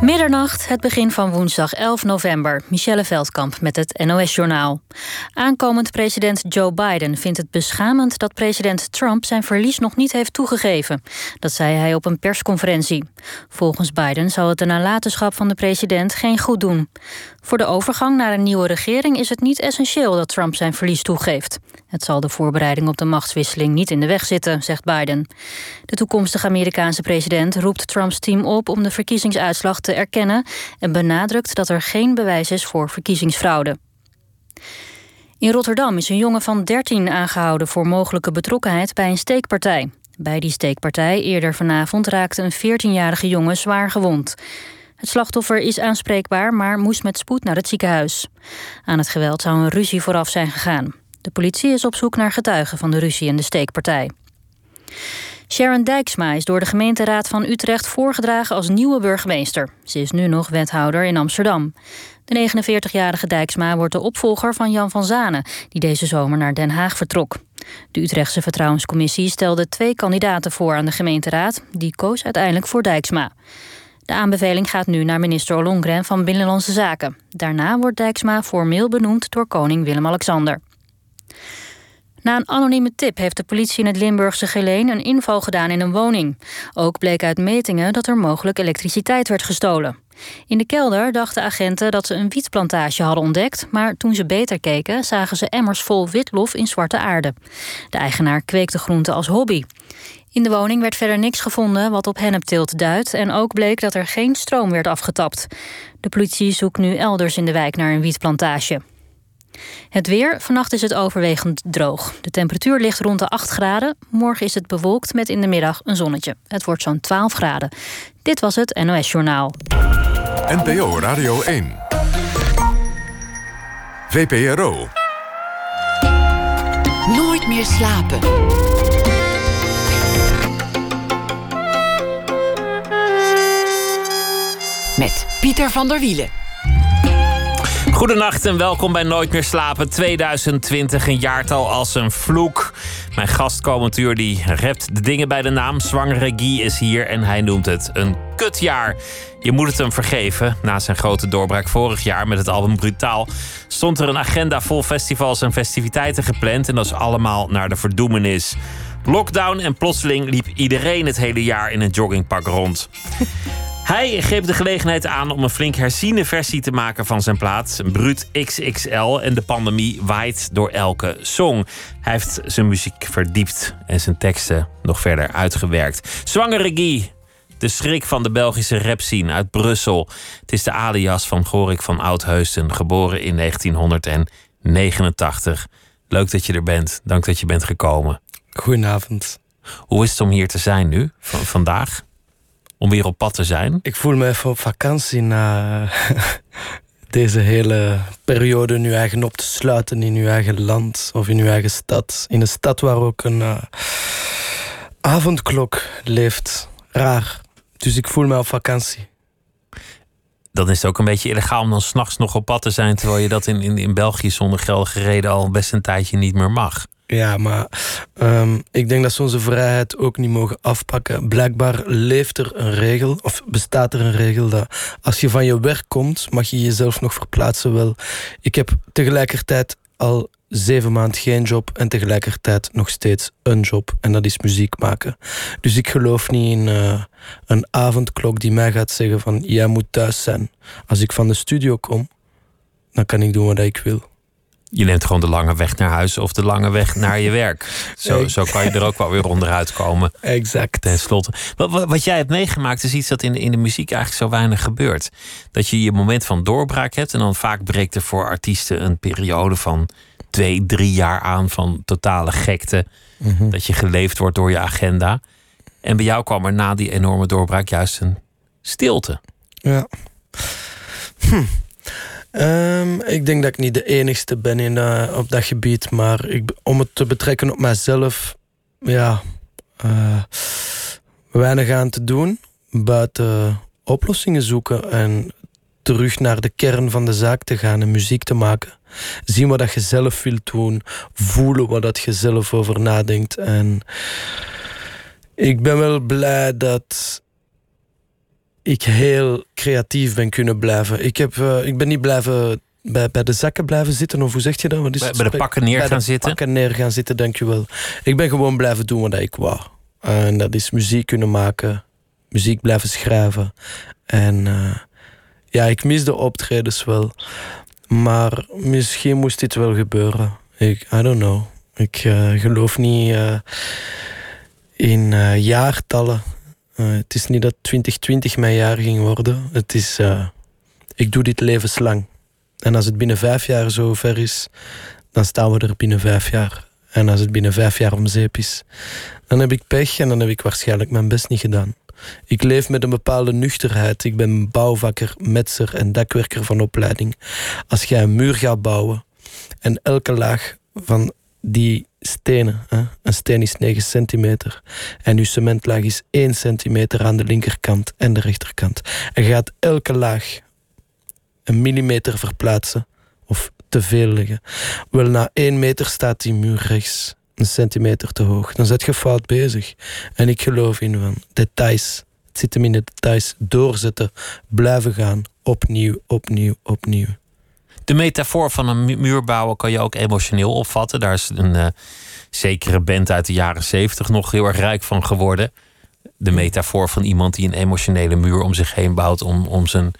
Middernacht, het begin van woensdag 11 november. Michelle Veldkamp met het NOS-journaal. Aankomend president Joe Biden vindt het beschamend dat president Trump zijn verlies nog niet heeft toegegeven. Dat zei hij op een persconferentie. Volgens Biden zal het de nalatenschap van de president geen goed doen. Voor de overgang naar een nieuwe regering is het niet essentieel dat Trump zijn verlies toegeeft. Het zal de voorbereiding op de machtswisseling niet in de weg zitten, zegt Biden. De toekomstige Amerikaanse president roept Trumps team op om de verkiezingsuitslag te erkennen en benadrukt dat er geen bewijs is voor verkiezingsfraude. In Rotterdam is een jongen van 13 aangehouden voor mogelijke betrokkenheid bij een steekpartij. Bij die steekpartij eerder vanavond raakte een 14-jarige jongen zwaar gewond. Het slachtoffer is aanspreekbaar, maar moest met spoed naar het ziekenhuis. Aan het geweld zou een ruzie vooraf zijn gegaan. De politie is op zoek naar getuigen van de ruzie en de steekpartij. Sharon Dijksma is door de gemeenteraad van Utrecht voorgedragen als nieuwe burgemeester. Ze is nu nog wethouder in Amsterdam. De 49-jarige Dijksma wordt de opvolger van Jan van Zanen, die deze zomer naar Den Haag vertrok. De Utrechtse Vertrouwenscommissie stelde twee kandidaten voor aan de gemeenteraad. Die koos uiteindelijk voor Dijksma. De aanbeveling gaat nu naar minister Ollongren van Binnenlandse Zaken. Daarna wordt Dijksma formeel benoemd door koning Willem-Alexander. Na een anonieme tip heeft de politie in het Limburgse Geleen een inval gedaan in een woning. Ook bleek uit metingen dat er mogelijk elektriciteit werd gestolen. In de kelder dachten agenten dat ze een wietplantage hadden ontdekt, maar toen ze beter keken, zagen ze emmers vol witlof in zwarte aarde. De eigenaar kweekte groenten als hobby. In de woning werd verder niks gevonden wat op hennepteelt duidt en ook bleek dat er geen stroom werd afgetapt. De politie zoekt nu elders in de wijk naar een wietplantage. Het weer. Vannacht is het overwegend droog. De temperatuur ligt rond de 8 graden. Morgen is het bewolkt met in de middag een zonnetje. Het wordt zo'n 12 graden. Dit was het NOS Journaal. NPO Radio 1. VPRO. Nooit meer slapen. Met Pieter van der Wielen. Goedenacht en welkom bij Nooit meer slapen 2020, een jaartal als een vloek. Mijn gastkomend uur die rept de dingen bij de naam. Zwangere Guy is hier en hij noemt het een kutjaar. Je moet het hem vergeven. Na zijn grote doorbraak vorig jaar met het album Brutaal... stond er een agenda vol festivals en festiviteiten gepland... en dat is allemaal naar de verdoemenis. Lockdown en plotseling liep iedereen het hele jaar in een joggingpak rond. Hij greep de gelegenheid aan om een flink herziene versie te maken van zijn plaat, Brut XXL. En de pandemie waait door elke song. Hij heeft zijn muziek verdiept en zijn teksten nog verder uitgewerkt. Zwangere Guy, de schrik van de Belgische rapscene uit Brussel. Het is de alias van Gorik van Oudheusden, geboren in 1989. Leuk dat je er bent. Dank dat je bent gekomen. Goedenavond. Hoe is het om hier te zijn nu, van, vandaag? Om weer op pad te zijn? Ik voel me even op vakantie na deze hele periode nu eigen op te sluiten in uw eigen land of in uw eigen stad. In een stad waar ook een uh, avondklok leeft. Raar. Dus ik voel me op vakantie. Dan is het ook een beetje illegaal om dan s'nachts nog op pad te zijn... terwijl je dat in, in, in België zonder geldige reden al best een tijdje niet meer mag. Ja, maar um, ik denk dat ze onze vrijheid ook niet mogen afpakken. Blijkbaar leeft er een regel, of bestaat er een regel dat als je van je werk komt, mag je jezelf nog verplaatsen. Wel, ik heb tegelijkertijd al zeven maanden geen job en tegelijkertijd nog steeds een job. En dat is muziek maken. Dus ik geloof niet in uh, een avondklok die mij gaat zeggen van jij moet thuis zijn. Als ik van de studio kom, dan kan ik doen wat ik wil. Je neemt gewoon de lange weg naar huis of de lange weg naar je werk. Zo, zo kan je er ook wel weer onderuit komen. Exact. Ten slotte. Wat, wat, jij hebt meegemaakt is iets dat in, in de muziek eigenlijk zo weinig gebeurt. Dat je je moment van doorbraak hebt en dan vaak breekt er voor artiesten een periode van twee, drie jaar aan van totale gekte. Mhm. Dat je geleefd wordt door je agenda. En bij jou kwam er na die enorme doorbraak juist een stilte. Ja. Hm. Um, ik denk dat ik niet de enigste ben in, op dat gebied. Maar ik, om het te betrekken op mijzelf, ja, uh, weinig aan te doen. Buiten oplossingen zoeken en terug naar de kern van de zaak te gaan en muziek te maken. Zien wat dat je zelf wilt doen. Voelen wat dat je zelf over nadenkt. En ik ben wel blij dat ik heel creatief ben kunnen blijven. Ik, heb, uh, ik ben niet blijven bij, bij de zakken blijven zitten, of hoe zeg je dat? Wat is bij, bij de pakken neer bij gaan de zitten? pakken neer gaan zitten, dankjewel. Ik ben gewoon blijven doen wat ik wou. En dat is muziek kunnen maken, muziek blijven schrijven. En uh, ja, ik mis de optredens wel. Maar misschien moest dit wel gebeuren. Ik, I don't know. Ik uh, geloof niet uh, in jaartallen. Het is niet dat 2020 mijn jaar ging worden. Het is, ik doe dit levenslang. En als het binnen vijf jaar zo ver is, dan staan we er binnen vijf jaar. En als het binnen vijf jaar om zeep is, dan heb ik pech en dan heb ik waarschijnlijk mijn best niet gedaan. Ik leef met een bepaalde nuchterheid. Ik ben bouwvakker, metser en dakwerker van opleiding. Als jij een muur gaat bouwen en elke laag van die stenen, hè, een steen is 9 centimeter en uw cementlaag is 1 centimeter aan de linkerkant en de rechterkant. En gaat elke laag een millimeter verplaatsen of te veel liggen. Wel, na 1 meter staat die muur rechts een centimeter te hoog. Dan zet je fout bezig. En ik geloof in van details. Het zit hem in de details. Doorzetten, blijven gaan. Opnieuw, opnieuw, opnieuw. De metafoor van een muur bouwen kan je ook emotioneel opvatten. Daar is een uh, zekere band uit de jaren zeventig nog heel erg rijk van geworden. De metafoor van iemand die een emotionele muur om zich heen bouwt om, om zijn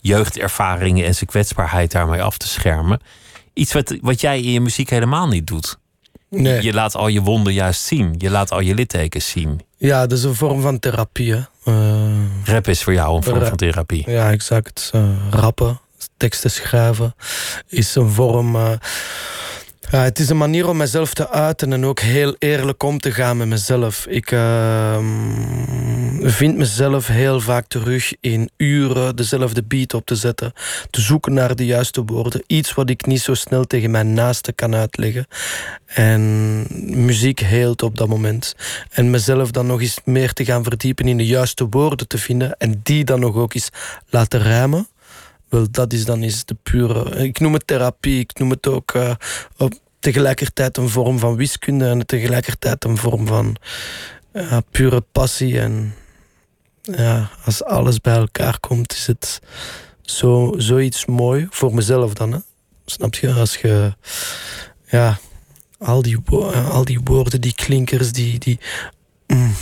jeugdervaringen en zijn kwetsbaarheid daarmee af te schermen. Iets wat, wat jij in je muziek helemaal niet doet. Nee. Je laat al je wonden juist zien. Je laat al je littekens zien. Ja, dat is een vorm van therapie. Hè. Uh, Rap is voor jou een vorm rap. van therapie. Ja, exact. Uh, rappen, teksten schrijven is een vorm. Ja, het is een manier om mezelf te uiten en ook heel eerlijk om te gaan met mezelf. Ik uh, vind mezelf heel vaak terug in uren dezelfde beat op te zetten. Te zoeken naar de juiste woorden. Iets wat ik niet zo snel tegen mijn naaste kan uitleggen. En muziek heelt op dat moment. En mezelf dan nog eens meer te gaan verdiepen in de juiste woorden te vinden. En die dan nog ook eens laten rijmen. Wel, dat is dan is de pure. Ik noem het therapie, ik noem het ook uh, op, tegelijkertijd een vorm van wiskunde en tegelijkertijd een vorm van uh, pure passie. En ja, als alles bij elkaar komt, is het zo, zoiets mooi voor mezelf dan. Hè? Snap je? Als je ja, al die, al die woorden, die klinkers, die. die mm,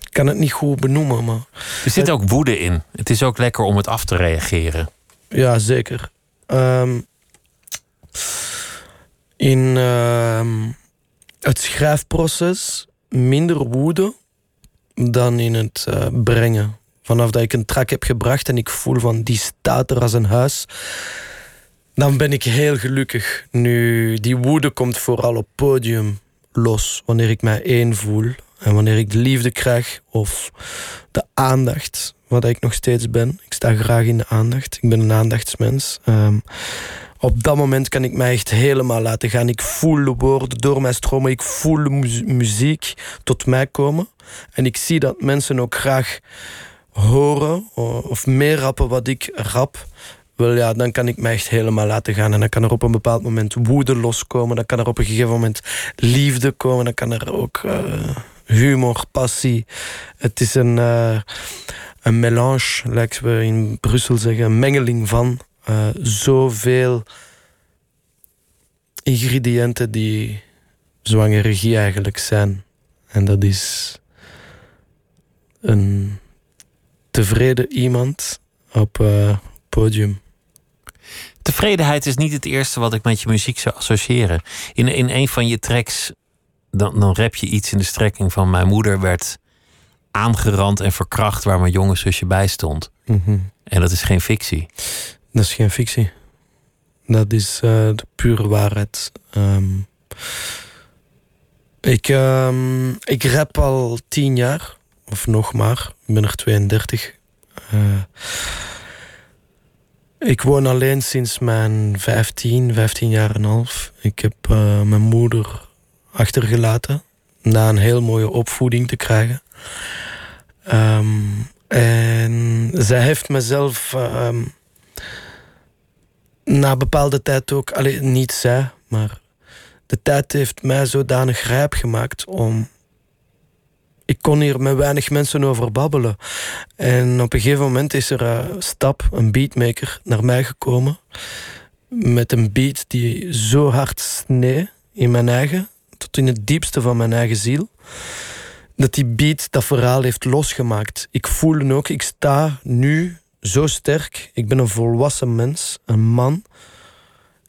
ik kan het niet goed benoemen, maar. Er zit ook woede in. Het is ook lekker om het af te reageren. Ja, zeker. Um, in uh, het schrijfproces minder woede dan in het uh, brengen. Vanaf dat ik een track heb gebracht en ik voel van die staat er als een huis, dan ben ik heel gelukkig. Nu, die woede komt vooral op podium los, wanneer ik mij één voel en wanneer ik de liefde krijg of de aandacht, wat ik nog steeds ben. Ik sta graag in de aandacht. Ik ben een aandachtsmens. Um, op dat moment kan ik mij echt helemaal laten gaan. Ik voel de woorden door mij stromen. Ik voel muziek tot mij komen. En ik zie dat mensen ook graag horen of meer rappen wat ik rap. Wel ja, dan kan ik mij echt helemaal laten gaan. En dan kan er op een bepaald moment woede loskomen. Dan kan er op een gegeven moment liefde komen. Dan kan er ook uh, humor, passie. Het is een, uh, een melange, lijkt we in Brussel zeggen. Een mengeling van uh, zoveel ingrediënten die zwangere regie eigenlijk zijn. En dat is een tevreden iemand op uh, podium. Tevredenheid is niet het eerste wat ik met je muziek zou associëren. In, in een van je tracks, dan, dan rap je iets in de strekking van... mijn moeder werd aangerand en verkracht waar mijn jonge zusje bij stond. Mm -hmm. En dat is geen fictie. Dat is geen fictie. Dat is uh, de pure waarheid. Um, ik, um, ik rap al tien jaar, of nog maar. Ik ben er 32. Uh, ik woon alleen sinds mijn 15, 15 jaar en een half. Ik heb uh, mijn moeder achtergelaten na een heel mooie opvoeding te krijgen. Um, en zij heeft mezelf um, na bepaalde tijd ook, alleen niet zij, maar de tijd heeft mij zodanig rijp gemaakt om ik kon hier met weinig mensen over babbelen. En op een gegeven moment is er een stap, een beatmaker, naar mij gekomen. Met een beat die zo hard snee in mijn eigen, tot in het diepste van mijn eigen ziel. Dat die beat dat verhaal heeft losgemaakt. Ik voel ook, ik sta nu zo sterk. Ik ben een volwassen mens, een man,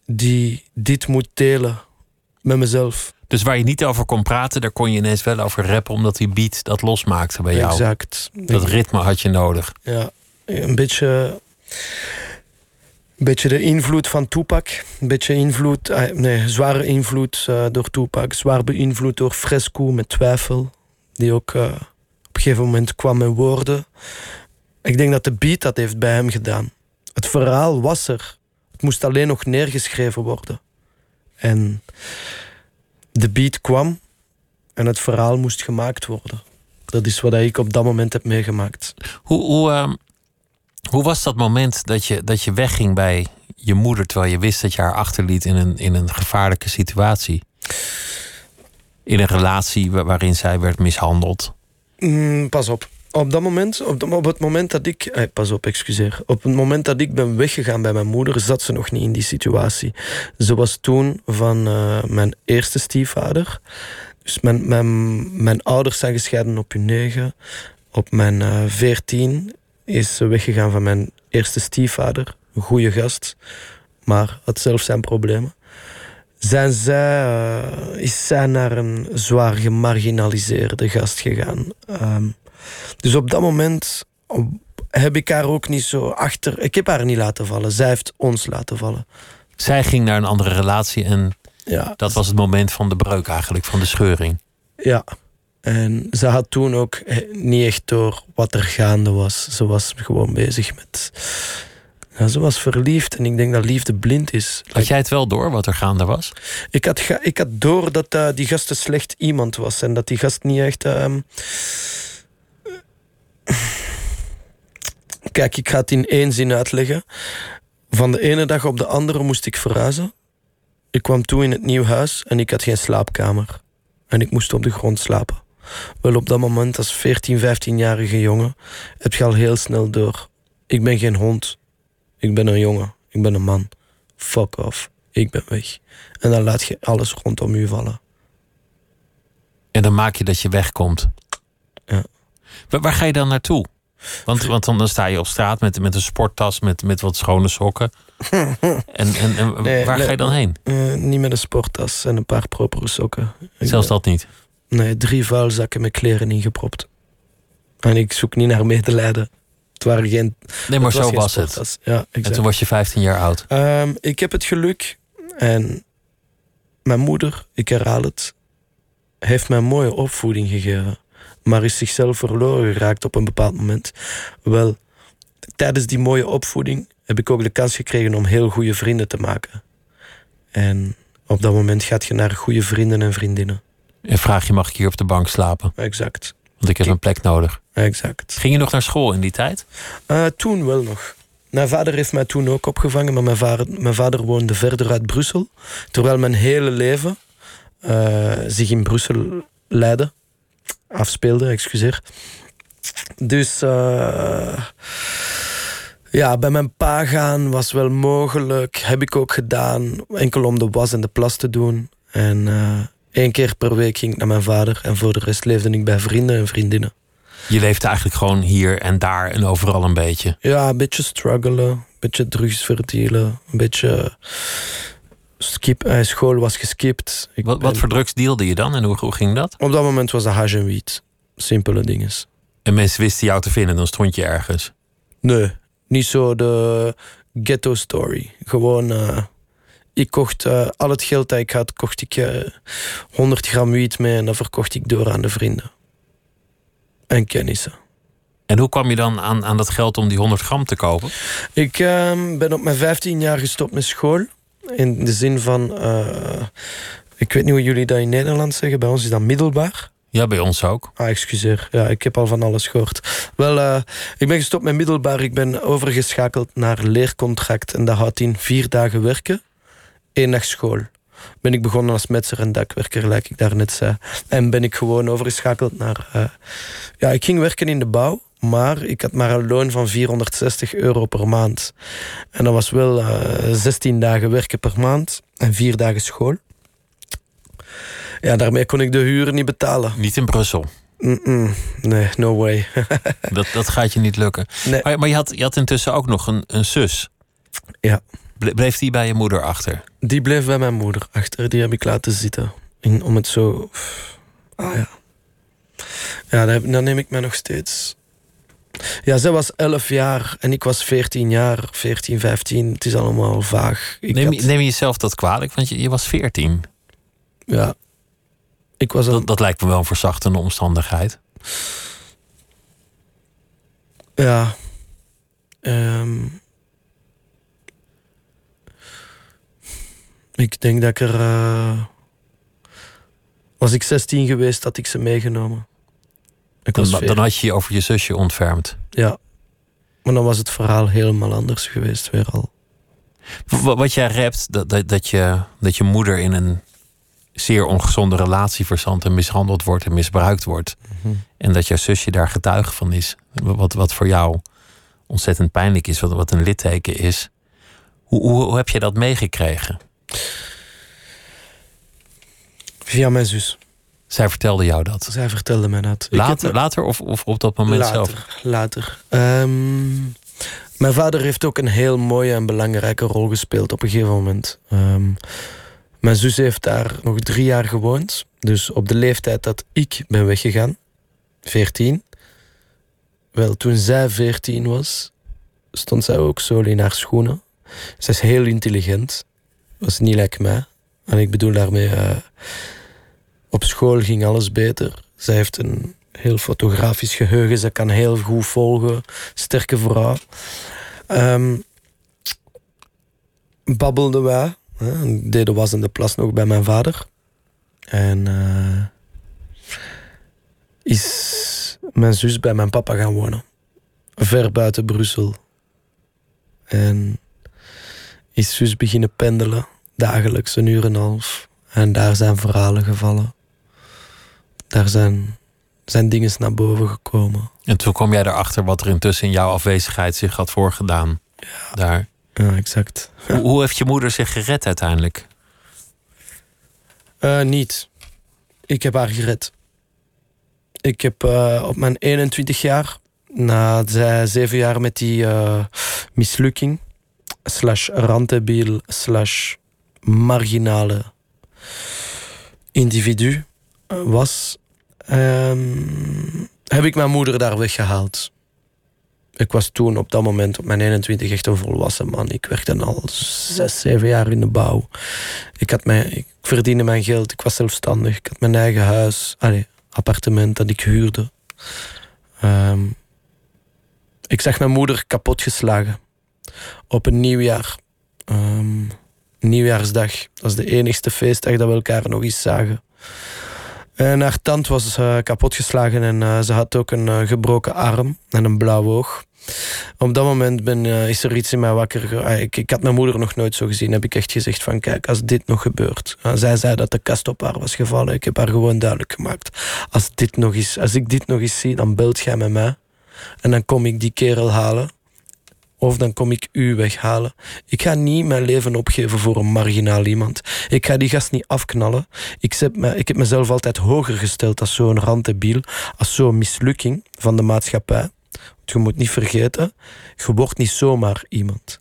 die dit moet delen met mezelf. Dus waar je niet over kon praten, daar kon je ineens wel over rappen, omdat die beat dat losmaakte bij jou. Exact. Dat ritme had je nodig. Ja, een beetje. Een beetje de invloed van Tupac. Een beetje invloed, eh, nee, zware invloed uh, door Tupac. Zwaar beïnvloed door Fresco met twijfel. Die ook uh, op een gegeven moment kwam met woorden. Ik denk dat de beat dat heeft bij hem gedaan. Het verhaal was er. Het moest alleen nog neergeschreven worden. En de beat kwam en het verhaal moest gemaakt worden. Dat is wat ik op dat moment heb meegemaakt. Hoe, hoe, uh, hoe was dat moment dat je, dat je wegging bij je moeder terwijl je wist dat je haar achterliet in een, in een gevaarlijke situatie? In een relatie waarin zij werd mishandeld? Mm, pas op. Op dat moment, op, op het moment dat ik. Eh, pas op, excuseer. Op het moment dat ik ben weggegaan bij mijn moeder, zat ze nog niet in die situatie. Ze was toen van uh, mijn eerste stiefvader. Dus mijn, mijn, mijn ouders zijn gescheiden op hun negen. Op mijn uh, veertien is ze weggegaan van mijn eerste stiefvader. Een goede gast, maar had zelf zijn problemen. Zijn zij, uh, is zij naar een zwaar gemarginaliseerde gast gegaan. Um, dus op dat moment heb ik haar ook niet zo achter. Ik heb haar niet laten vallen. Zij heeft ons laten vallen. Zij ging naar een andere relatie en ja. dat was het moment van de breuk eigenlijk, van de scheuring. Ja. En ze had toen ook niet echt door wat er gaande was. Ze was gewoon bezig met. Ja, ze was verliefd en ik denk dat liefde blind is. Had jij het wel door wat er gaande was? Ik had, ik had door dat uh, die gast een slecht iemand was en dat die gast niet echt. Uh, Kijk, ik ga het in één zin uitleggen. Van de ene dag op de andere moest ik verhuizen. Ik kwam toe in het nieuw huis en ik had geen slaapkamer. En ik moest op de grond slapen. Wel op dat moment, als 14, 15-jarige jongen, heb je al heel snel door. Ik ben geen hond. Ik ben een jongen. Ik ben een man. Fuck off. Ik ben weg. En dan laat je alles rondom je vallen. En dan maak je dat je wegkomt. Ja. Waar, waar ga je dan naartoe? Want, want dan sta je op straat met, met een sporttas met, met wat schone sokken. en en, en waar ga je dan heen? Uh, niet met een sporttas en een paar propere sokken. Zelfs dat niet? Nee, drie vuilzakken met kleren ingepropt. En ik zoek niet naar medelijden. Het waren geen. Nee, maar zo was het. Ja, en toen was je 15 jaar oud. Um, ik heb het geluk en mijn moeder, ik herhaal het, heeft mij een mooie opvoeding gegeven maar is zichzelf verloren geraakt op een bepaald moment. Wel, tijdens die mooie opvoeding heb ik ook de kans gekregen om heel goede vrienden te maken. En op dat moment gaat je naar goede vrienden en vriendinnen. En vraag je, mag ik hier op de bank slapen? Exact. Want ik heb een plek nodig. Exact. Ging je nog naar school in die tijd? Uh, toen wel nog. Mijn vader heeft mij toen ook opgevangen, maar mijn vader, mijn vader woonde verder uit Brussel. Terwijl mijn hele leven uh, zich in Brussel leidde afspeelde, excuseer. Dus uh, ja, bij mijn pa gaan was wel mogelijk. Heb ik ook gedaan. Enkel om de was en de plas te doen. En één keer per week ging ik naar mijn vader. En voor de rest leefde ik bij vrienden en vriendinnen. Je leefde eigenlijk gewoon hier en daar en overal een beetje? Ja, een beetje struggelen. Een beetje drugs verdienen. Een beetje skip, uh, school was geskipt. wat, wat voor drugs deelde je dan en hoe, hoe ging dat? Op dat moment was dat hash en wiet. Simpele dingen. En mensen wisten jou te vinden, dan stond je ergens? Nee, niet zo de ghetto story. Gewoon, uh, ik kocht uh, al het geld dat ik had, kocht ik 100 gram wiet mee en dat verkocht ik door aan de vrienden. En kennissen. En hoe kwam je dan aan, aan dat geld om die 100 gram te kopen? Ik ehm, ben op mijn 15 jaar gestopt met school. In de zin van, uh, ik weet niet hoe jullie dat in Nederland zeggen. Bij ons is dat middelbaar. Ja, bij ons ook. Ah, excuseer. Ja, ik heb al van alles gehoord. Wel, uh, ik ben gestopt met middelbaar. Ik ben overgeschakeld naar leercontract. En dat houdt in vier dagen werken, één dag school. ben ik begonnen als metser en dakwerker, gelijk ik daarnet zei. En ben ik gewoon overgeschakeld naar... Uh, ja, ik ging werken in de bouw, maar ik had maar een loon van 460 euro per maand. En dat was wel uh, 16 dagen werken per maand en 4 dagen school. Ja, daarmee kon ik de huur niet betalen. Niet in Brussel? Mm -mm. Nee, no way. dat, dat gaat je niet lukken. Nee. Maar, maar je, had, je had intussen ook nog een, een zus. Ja. Bleef die bij je moeder achter? Die bleef bij mijn moeder achter. Die heb ik laten zitten. Om het zo... Ah ja. Ja, dat, dat neem ik mij nog steeds. Ja, zij was 11 jaar en ik was 14 jaar, 14, 15. Het is allemaal vaag. Ik neem, had- neem je jezelf dat kwalijk? Want je, je was 14. Ja. Ik was een... Dat, dat lijkt me wel een verzachtende omstandigheid. Ja. Ehm. Ik denk dat ik er. eh, was ik 16 geweest, had ik ze meegenomen. Ik Dan, was dan 14. had je je over je zusje ontfermd. Ja. Maar dan was het verhaal helemaal anders geweest, weer al. Wat jij rept, dat, dat, dat, je, dat je moeder in een zeer ongezonde relatie verzandt en mishandeld wordt en misbruikt wordt. En dat jouw zusje daar getuige van is. Wat, wat voor jou ontzettend pijnlijk is, wat, wat een litteken is. Hoe, hoe, hoe heb je dat meegekregen? Via mijn zus. Zij vertelde jou dat. Zij vertelde mij dat. Heb Later, later of, of op dat moment later, zelf? Later. Ehm, mijn vader heeft ook een heel mooie en belangrijke rol gespeeld op een gegeven moment. Ehm, mijn zus heeft daar nog drie jaar gewoond. Dus op de leeftijd dat ik ben weggegaan, 14. Wel, toen zij 14 was, stond zij ook zo in haar schoenen. Zij is heel intelligent. Was niet like mij. En ik bedoel daarmee, eh, op school ging alles beter. Zij heeft een heel fotografisch geheugen. Ze kan heel goed volgen. Sterke vrouw. Ehm babbelden wij. Hè, deden was in de plas nog bij mijn vader. En eh, is mijn zus bij mijn papa gaan wonen. Ver buiten Brussel. En is zus beginnen pendelen. Dagelijks een uur en een half. En daar zijn verhalen gevallen. Daar zijn, zijn dingen naar boven gekomen. En toen kwam jij erachter wat er intussen in jouw afwezigheid zich had voorgedaan. Daar. Ja, exact. Hoe, hoe heeft je moeder zich gered uiteindelijk? Eh, niet. Ik heb haar gered. Ik heb eh, op mijn 21 jaar, na zij zeven jaar met die eh, mislukking, slash rantebiel, slash marginale individu was, ehm, heb ik mijn moeder daar weggehaald. Ik was toen op dat moment, op mijn 21, echt een volwassen man. Ik werkte al zes, zeven jaar in de bouw. Ik, had mijn, ik verdiende mijn geld, ik was zelfstandig. Ik had mijn eigen huis, appartement dat ik huurde. Ehm, ik zag mijn moeder kapotgeslagen. Op een nieuwjaar. Ehm, nieuwjaarsdag. Dat was de enigste feestdag dat we elkaar nog eens zagen. En haar tand was eh, kapotgeslagen en eh, ze had ook een eh, gebroken arm en een blauw oog. Op dat moment ben, eh, is er iets in mij wakker. ah, ik, ik had mijn moeder nog nooit zo gezien. Heb ik echt gezegd van kijk, als dit nog gebeurt. Zij zei dat de kast op haar was gevallen. Ik heb haar gewoon duidelijk gemaakt. Als, dit nog eens, als ik dit nog eens zie, dan belt jij met mij. En dan kom ik die kerel halen. Of dan kom ik u weghalen. Ik ga niet mijn leven opgeven voor een marginaal iemand. Ik ga die gast niet afknallen. Ik heb, me, ik heb mezelf altijd hoger gesteld als zo'n rantebiel. Als zo'n mislukking van de maatschappij. Want je moet niet vergeten, je wordt niet zomaar iemand.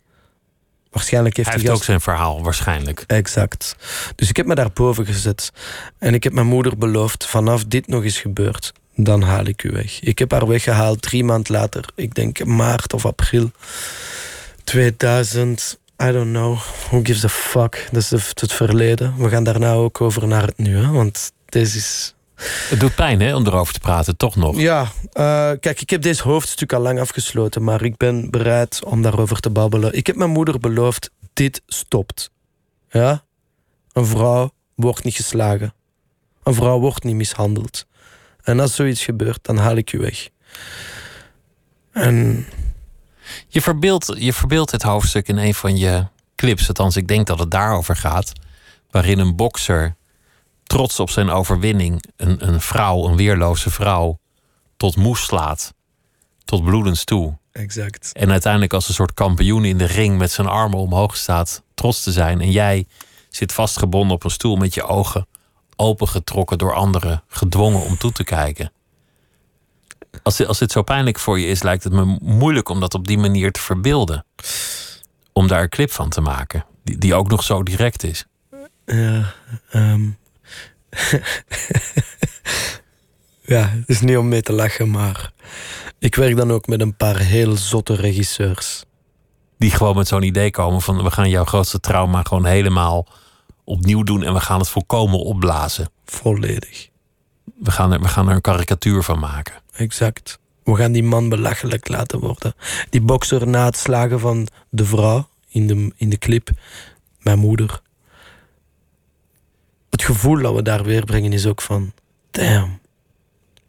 Waarschijnlijk heeft Hij heeft ook zijn verhaal, waarschijnlijk. Exact. Dus ik heb me daarboven gezet. En ik heb mijn moeder beloofd, vanaf dit nog eens gebeurt, dan haal ik u weg. Ik heb haar weggehaald drie maand later. Ik denk maart of april 2000. I don't know. Who gives a fuck? Dat is het verleden. We gaan daarna ook over naar het nu. Hè? Want deze is Het doet pijn hè, om erover te praten, toch nog. ja, eh, kijk, ik heb deze hoofdstuk al lang afgesloten, maar ik ben bereid om daarover te babbelen. Ik heb mijn moeder beloofd, dit stopt. Ja? Een vrouw wordt niet geslagen. Een vrouw wordt niet mishandeld. En als zoiets gebeurt, dan haal ik u weg. En Je verbeeldt, je verbeeldt het hoofdstuk in een van je clips. Althans, ik denk dat het daarover gaat. waarin een bokser trots op zijn overwinning een, een vrouw, een weerloze vrouw, tot moes slaat. Tot bloedens toe. Exact. En uiteindelijk als een soort kampioen in de ring met zijn armen omhoog staat, trots te zijn. En jij zit vastgebonden op een stoel met je ogen opengetrokken door anderen, gedwongen om toe te kijken. Als dit, als dit zo pijnlijk voor je is, lijkt het me moeilijk om dat op die manier te verbeelden. Om daar een clip van te maken, die, die ook nog zo direct is. Ja, ehm. ja, het is niet om mee te lachen, maar ik werk dan ook met een paar heel zotte regisseurs. Die gewoon met zo'n idee komen van we gaan jouw grootste trauma gewoon helemaal opnieuw doen en we gaan het volkomen opblazen. Volledig. We gaan er, we gaan er een karikatuur van maken. Exact. We gaan die man belachelijk laten worden. Die bokser na het slagen van de vrouw in de, in de clip, mijn moeder. Het gevoel dat we daar weer brengen is ook van... Damn,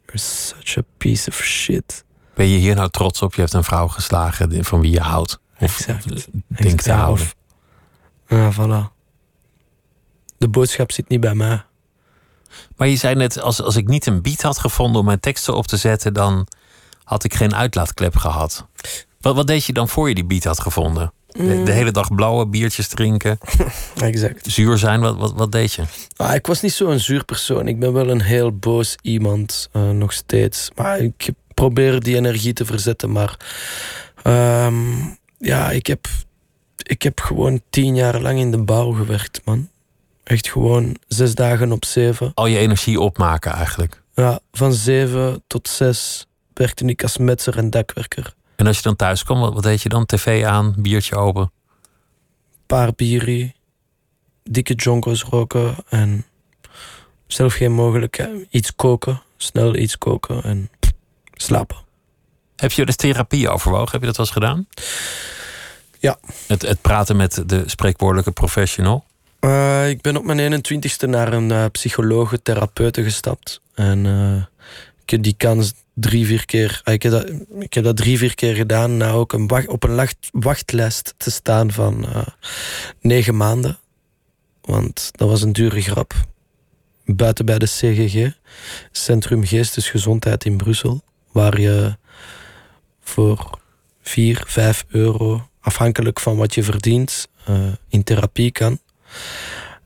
you're such a piece of shit. Ben je hier nou trots op? Je hebt een vrouw geslagen van wie je houdt. Of Exact. denkt te houden. Ja, voilà. De boodschap zit niet bij mij. Maar je zei net, als, als ik niet een beat had gevonden om mijn teksten op te zetten, dan had ik geen uitlaatklep gehad. Wat, wat deed je dan voor je die beat had gevonden? De, de hele dag blauwe biertjes drinken, Exact. zuur zijn, wat, wat, wat deed je? Ah, ik was niet zo'n zuur persoon. Ik ben wel een heel boos iemand, eh, nog steeds. Maar ik probeer die energie te verzetten. Maar ehm, ja, ik heb, ik heb gewoon tien jaar lang in de bouw gewerkt, man. Echt gewoon zes dagen op zeven. Al je energie opmaken eigenlijk. Ja, van zeven tot zes werkte ik als metser en dakwerker. En als je dan thuis kwam, wat, wat deed je dan? TV aan, biertje open. paar bierie, dikke jonkos roken en zelf geen mogelijkheid. Iets koken, snel iets koken en slapen. Heb je de therapie overwogen? Heb je dat wel eens gedaan? Ja. Het, het praten met de spreekwoordelijke professional? Eh, ik ben op mijn 21ste naar een eh, psychologe, therapeute gestapt. En eh, ik heb die kans drie, vier keer... ah, ik, heb dat, ik heb dat drie, vier keer gedaan na ook een op een wachtlijst te staan van negen maanden. Want dat was een dure grap. Buiten bij de CGG, Centrum Geestesgezondheid in Brussel, waar je voor 4, 5 euro, afhankelijk van wat je verdient, in therapie kan.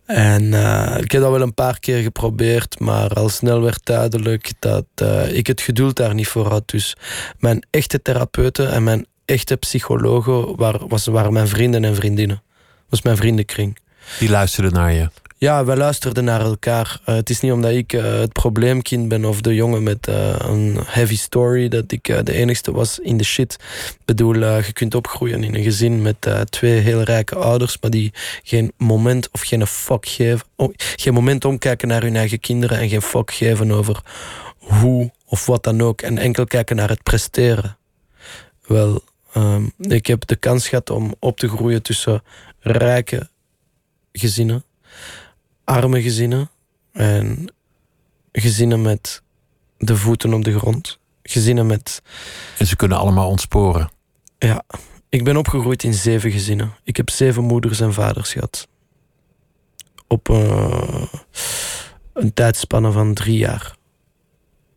En eh, ik heb dat wel een paar keer geprobeerd, maar al snel werd duidelijk dat eh, ik het geduld daar niet voor had. Dus mijn echte therapeuten en mijn echte psychologen was, waren mijn vrienden en vriendinnen. was mijn vriendenkring. Die luisterden naar je. Ja, wij luisterden naar elkaar. Eh, het is niet omdat ik eh, het probleemkind ben of de jongen met eh, een heavy story dat ik de enigste was in de shit. Ik bedoel, je kunt opgroeien in een gezin met twee heel rijke ouders, maar die geen moment of geen fuck geven. oh, geen moment omkijken naar hun eigen kinderen en geen fuck geven over hoe of wat dan ook. En enkel kijken naar het presteren. Wel, ehm, ik heb de kans gehad om op te groeien tussen rijke gezinnen arme gezinnen en gezinnen met de voeten op de grond. Gezinnen met. En ze kunnen allemaal ontsporen. Ja, ik ben opgegroeid in zeven gezinnen. Ik heb zeven moeders en vaders gehad. Op eh, een tijdspanne van drie jaar.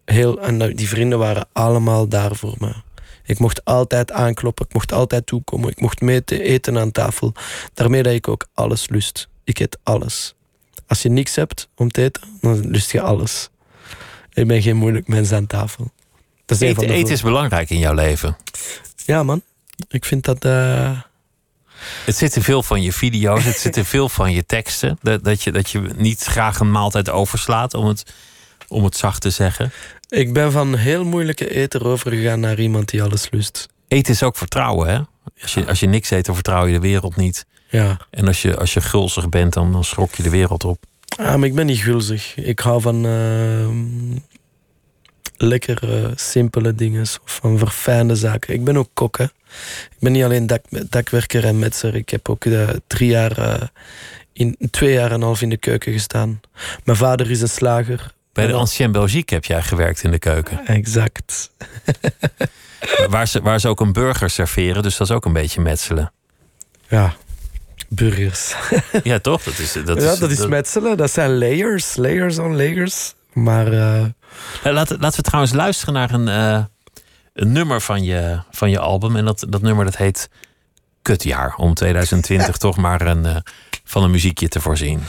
Heel, en die vrienden waren allemaal daar voor me. Ik mocht altijd aankloppen, ik mocht altijd toekomen, ik mocht mee te eten aan tafel. Daarmee dat ik ook alles lust. Ik eet alles. Als je niks hebt om te eten, dan lust je alles. Ik ben geen moeilijk mens aan tafel. Dat is eten is belangrijk in jouw leven. Ja, man. Ik vind dat. eh, Het zit in veel van je video's, het zit in veel van je teksten. Dat, dat, je, dat je niet graag een maaltijd overslaat, om het, om het zacht te zeggen. Ik ben van heel moeilijke eter overgegaan naar iemand die alles lust. Eten is ook vertrouwen, hè? Als je, als je niks eet, dan vertrouw je de wereld niet. Ja. En als je, als je gulzig bent, dan, dan schrok je de wereld op. Ah, maar ik ben niet gulzig. Ik hou van ehm, lekker eh, simpele dingen of van verfijnde zaken. Ik ben ook kok, hè. Ik ben niet alleen dak, dakwerker en metser. Ik heb ook eh, drie jaar, eh, in, twee jaar en een half in de keuken gestaan. Mijn vader is een slager. Bij de Ancien Belgique heb jij gewerkt in de keuken. Exact. Waar ze, waar ze ook een burger serveren, dus dat is ook een beetje metselen. Ja. Burgers. Ja, toch? Dat is, dat ja, is, dat is metselen. Dat zijn layers, layers on layers. Maar uh... laten, laten we trouwens luisteren naar een, uh, een nummer van je, van je album. En dat, dat nummer dat heet Kutjaar. Om 2020 toch maar een, uh, van een muziekje te voorzien.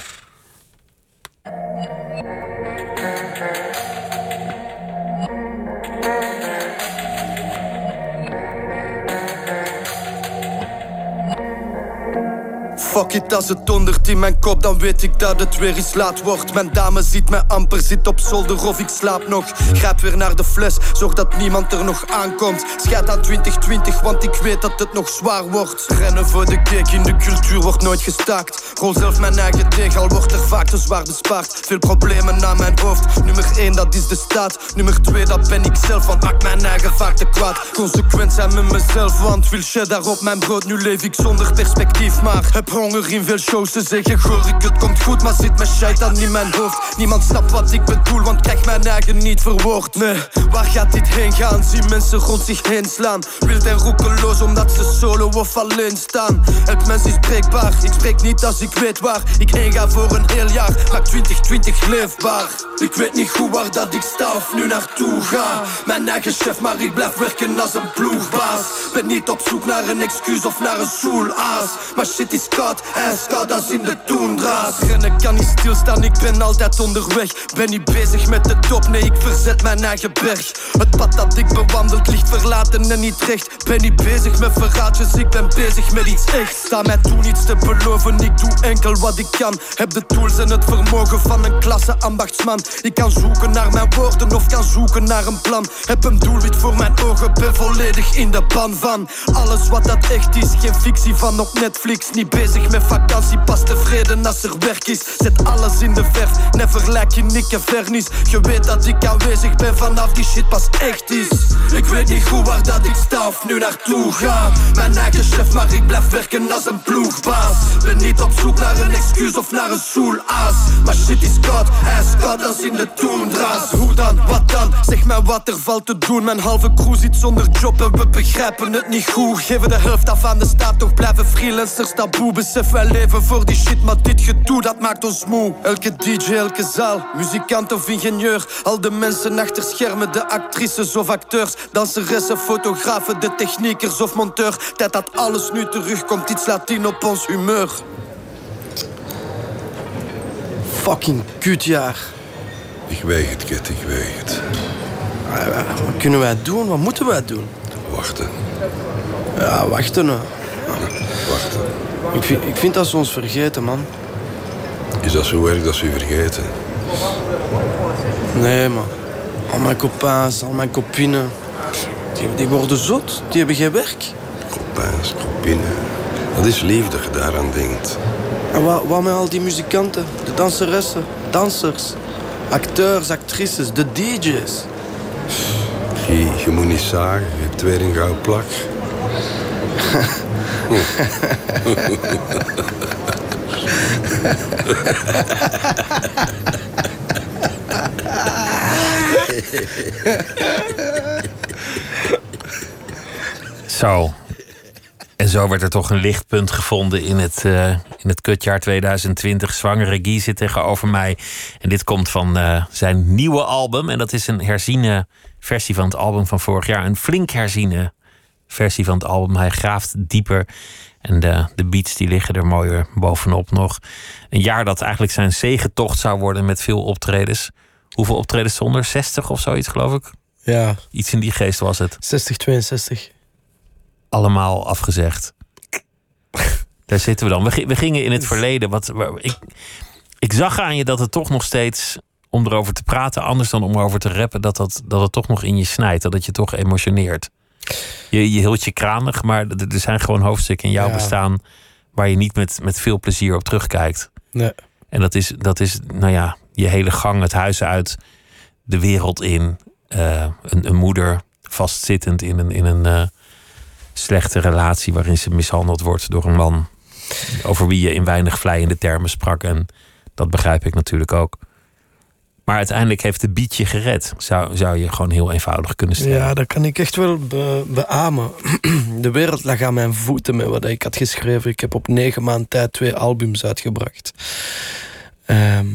Fuck it, als het dondert in mijn kop, dan weet ik dat het weer eens laat wordt. Mijn dame ziet mij amper, zit op zolder of ik slaap nog. Grijp weer naar de fles, zorg dat niemand er nog aankomt. Scheid aan 2020, want ik weet dat het nog zwaar wordt. Rennen voor de cake in de cultuur wordt nooit gestaakt. Rol zelf mijn eigen deeg, al wordt er vaak te zwaar bespaard. Veel problemen naar mijn hoofd. Nummer 1, dat is de staat. Nummer 2, dat ben ik zelf, want maak mijn eigen vaak te kwaad. Consequent zijn met mezelf, want wil cheddar op mijn brood. Nu leef ik zonder perspectief, maar heb honger in veel shows te zeggen Goor. Ik het komt goed, maar zit mijn shit dan in mijn hoofd. Niemand snapt wat ik bedoel, want krijg mijn eigen niet verwoord Nee, waar gaat dit heen? Gaan? Zie mensen rond zich heen slaan? Wild en roekeloos omdat ze solo of alleen staan. Elk mens is breekbaar, ik spreek niet als ik weet waar. Ik heen ga voor een heel jaar, maak 2020 leefbaar. Ik weet niet goed waar dat ik sta of nu naartoe ga. Mijn eigen chef, maar ik blijf werken als een ploegbaas. Ben niet op zoek naar een excuus of naar een soelaas. Maar shit is koud, ijskoud als in de toendra's Rennen kan niet stilstaan, ik ben altijd onderweg. Ben niet bezig met de top, nee ik verzet mijn eigen berg. Het pad dat ik bewandeld ligt verlaten en niet recht. Ben niet bezig met verraadjes, ik ben bezig met iets echt. Sta mij toe niets te beloven, ik doe enkel wat ik kan. Heb de tools en het vermogen van een klasse ambachtsman. Ik kan zoeken naar mijn woorden of kan zoeken naar een plan. Heb een doelwit voor mijn ogen, ben volledig in de ban van. Alles wat dat echt is, geen fictie van op Netflix. Niet bezig met vakantie, pas tevreden als er werk is. Zet alles in de verf, net vergelijk je nik en vernis. Je weet dat ik aanwezig ben vanaf die shit pas echt is. Ik weet niet goed waar dat ik sta of nu naartoe ga. Mijn eigen chef, maar ik blijf werken als een ploegbaas. Ben niet op zoek naar een excuus of naar een soelaas. Maar shit is koud, ijskoud als in de toendra's Hoe dan, wat dan, zeg mij wat er valt te doen. Mijn halve crew zit zonder job en we begrijpen het niet goed. Geven de helft af aan de staat, toch blijven freelancers taboe Besef wij leven voor die shit, maar dit gedoe dat maakt ons moe Elke DJ, elke zaal, muzikant of ingenieur Al de mensen achter schermen, de actrices of acteurs Danseressen, fotografen, de techniekers of monteur Tijd dat alles nu terugkomt, iets laat in op ons humeur Fucking kutjaar Ik weet het, Kit, ik weet het. Wat kunnen wij doen? Wat moeten wij doen? Wachten. Ja, wachten. Wachten. Ik vind, ik vind dat ze ons vergeten, man. Is dat zo erg dat ze u vergeten? Nee, man. Al mijn copains, al mijn kopinen. Die, die worden zot. Die hebben geen werk. Copains, kopinen. Dat is lief dat je daaraan denkt. En wat, wat met al die muzikanten? De danseressen, dansers, acteurs, actrices, de DJ's. Je, je moet niet zagen, je hebt weer een gouden plak. Zo. En zo werd er toch een lichtpunt gevonden in het, uh, in het kutjaar 2020. Zwangere Guy zit tegenover mij. En dit komt van uh, zijn nieuwe album. En dat is een herziene versie van het album van vorig jaar. Een flink herziene versie van het album. Hij graaft dieper. En de, de beats die liggen er mooier bovenop nog. Een jaar dat eigenlijk zijn zegentocht zou worden met veel optredens. Hoeveel optredens zonder? 60 of zoiets, geloof ik? Ja. Iets in die geest was het. 60, 62. Allemaal afgezegd. Daar zitten we dan. We, we gingen in het verleden. Wat, ik, ik zag aan je dat het toch nog steeds, om erover te praten, anders dan om erover te rappen, dat, dat, dat het toch nog in je snijdt. Dat het je toch emotioneert. Je, je hield je kranig, maar er zijn gewoon hoofdstukken in jouw Ja. bestaan waar je niet met, met veel plezier op terugkijkt. Nee. En dat is, dat is, nou ja, je hele gang, het huis uit, de wereld in. eh, een, een moeder vastzittend in een, in een eh, slechte relatie waarin ze mishandeld wordt door een man. Over wie je in weinig vleiende termen sprak. En dat begrijp ik natuurlijk ook. Maar uiteindelijk heeft de beat je gered. Zou, zou je gewoon heel eenvoudig kunnen stellen. Ja, dat kan ik echt wel be beamen. De wereld lag aan mijn voeten met wat ik had geschreven. Ik heb op negen maanden tijd twee albums uitgebracht. Ehm,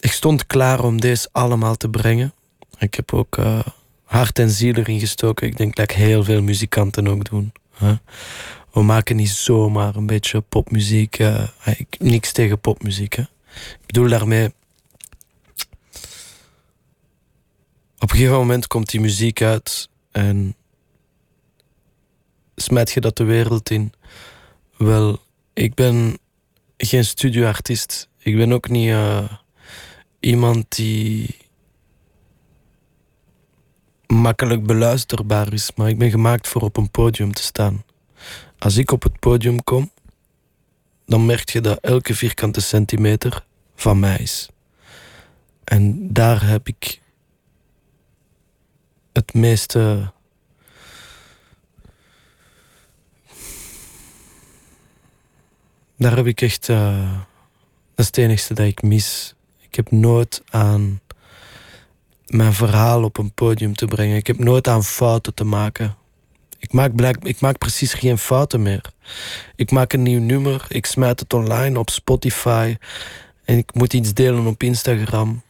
ik stond klaar om deze allemaal te brengen. Ik heb ook uh, hart en ziel erin gestoken. Ik denk dat heel veel muzikanten ook doen. We maken niet zomaar een beetje popmuziek. Uh, niks tegen popmuziek. Ik bedoel daarmee op een gegeven moment komt die muziek uit en smijt je dat de wereld in. Wel, ik ben geen studioartiest. Ik ben ook niet uh, iemand die makkelijk beluisterbaar is, maar ik ben gemaakt voor op een podium te staan. Als ik op het podium kom, dan merk je dat elke vierkante centimeter van mij is. En daar heb ik het meeste. Daar heb ik echt. Uh, dat is het enigste dat ik mis. Ik heb nooit aan mijn verhaal op een podium te brengen. Ik heb nooit aan fouten te maken. Ik maak, ik maak precies geen fouten meer. Ik maak een nieuw nummer, ik smijt het online op Spotify en ik moet iets delen op Instagram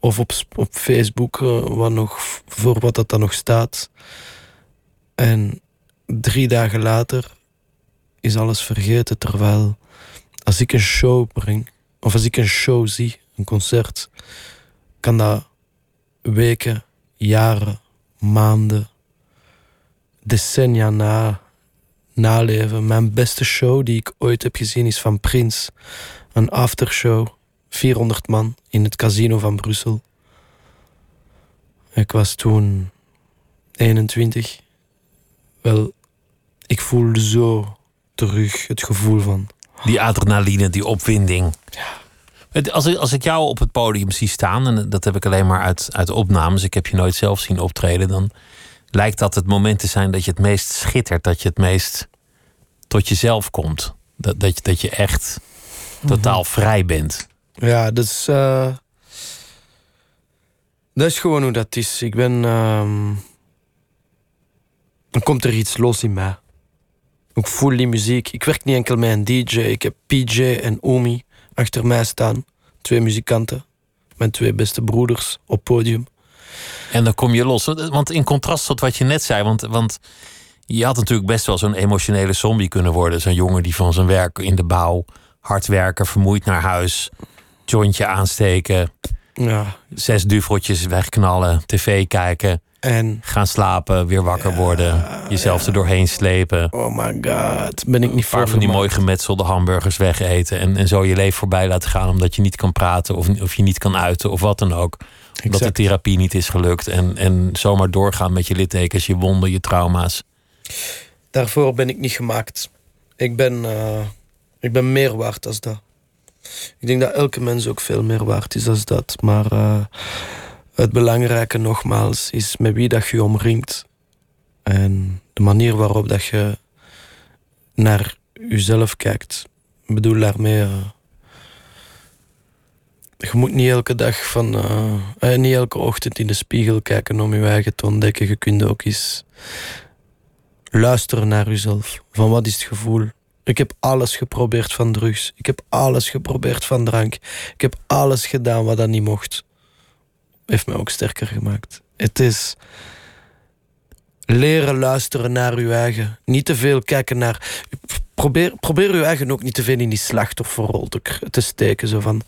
of op, op Facebook, uh, wat nog, voor wat dat dan nog staat. En drie dagen later is alles vergeten. Terwijl als ik een show breng, of als ik een show zie, een concert, kan dat weken, jaren, maanden, decennia na, naleven. Mijn beste show die ik ooit heb gezien is van Prins. Een aftershow 400 man in het casino van Brussel. Ik was toen 21. Wel, ik voelde zo terug het gevoel van. Die adrenaline, die opwinding. Ja. Als ik, als ik jou op het podium zie staan, en dat heb ik alleen maar uit, uit opnames, ik heb je nooit zelf zien optreden, dan lijkt dat het moment te zijn dat je het meest schittert, dat je het meest tot jezelf komt. Dat, dat, je, dat je echt totaal mhm. vrij bent. Ja, dat is. Uh, dat is gewoon hoe dat is. Ik ben. Dan komt er iets los in mij. Ik voel die muziek. Ik werk niet enkel met een DJ. Ik heb PJ en Omi achter mij staan. Twee muzikanten. Mijn twee beste broeders op podium. En dan kom je los. Want in contrast tot wat je net zei, want, want je had natuurlijk best wel zo'n emotionele zombie kunnen worden. Zo'n jongen die van zijn werk in de bouw hard werken, vermoeid naar huis jointje aansteken. Ja. Zes duveltjes wegknallen, tv kijken. En gaan slapen, weer wakker worden, jezelf er doorheen slepen. Oh my god, ben ik niet voor. van die mooi gemetselde hamburgers wegeten en, en zo je leven voorbij laten gaan omdat je niet kan praten of, of je niet kan uiten of wat dan ook. Omdat de therapie niet is gelukt en, en zomaar doorgaan met je littekens, je wonden, je trauma's. Daarvoor ben ik niet gemaakt. Ik ben, uh, ik ben meer waard als dat. Ik denk dat elke mens ook veel meer waard is als dat. Maar uh, het belangrijke nogmaals is met wie dat je omringt. En de manier waarop dat je naar jezelf kijkt. Ik bedoel daarmee... Uh, je moet niet elke dag van... Uh, niet elke ochtend in de spiegel kijken om je eigen te ontdekken. Je kunt ook eens luisteren naar jezelf. Van wat is het gevoel? Ik heb alles geprobeerd van drugs. Ik heb alles geprobeerd van drank. Ik heb alles gedaan wat dat niet mocht. Heeft mij ook sterker gemaakt. Het is leren luisteren naar uw eigen. Niet te veel kijken naar. Probeer, probeer uw eigen ook niet te veel in die slachtofferrol te, te steken. Zo van.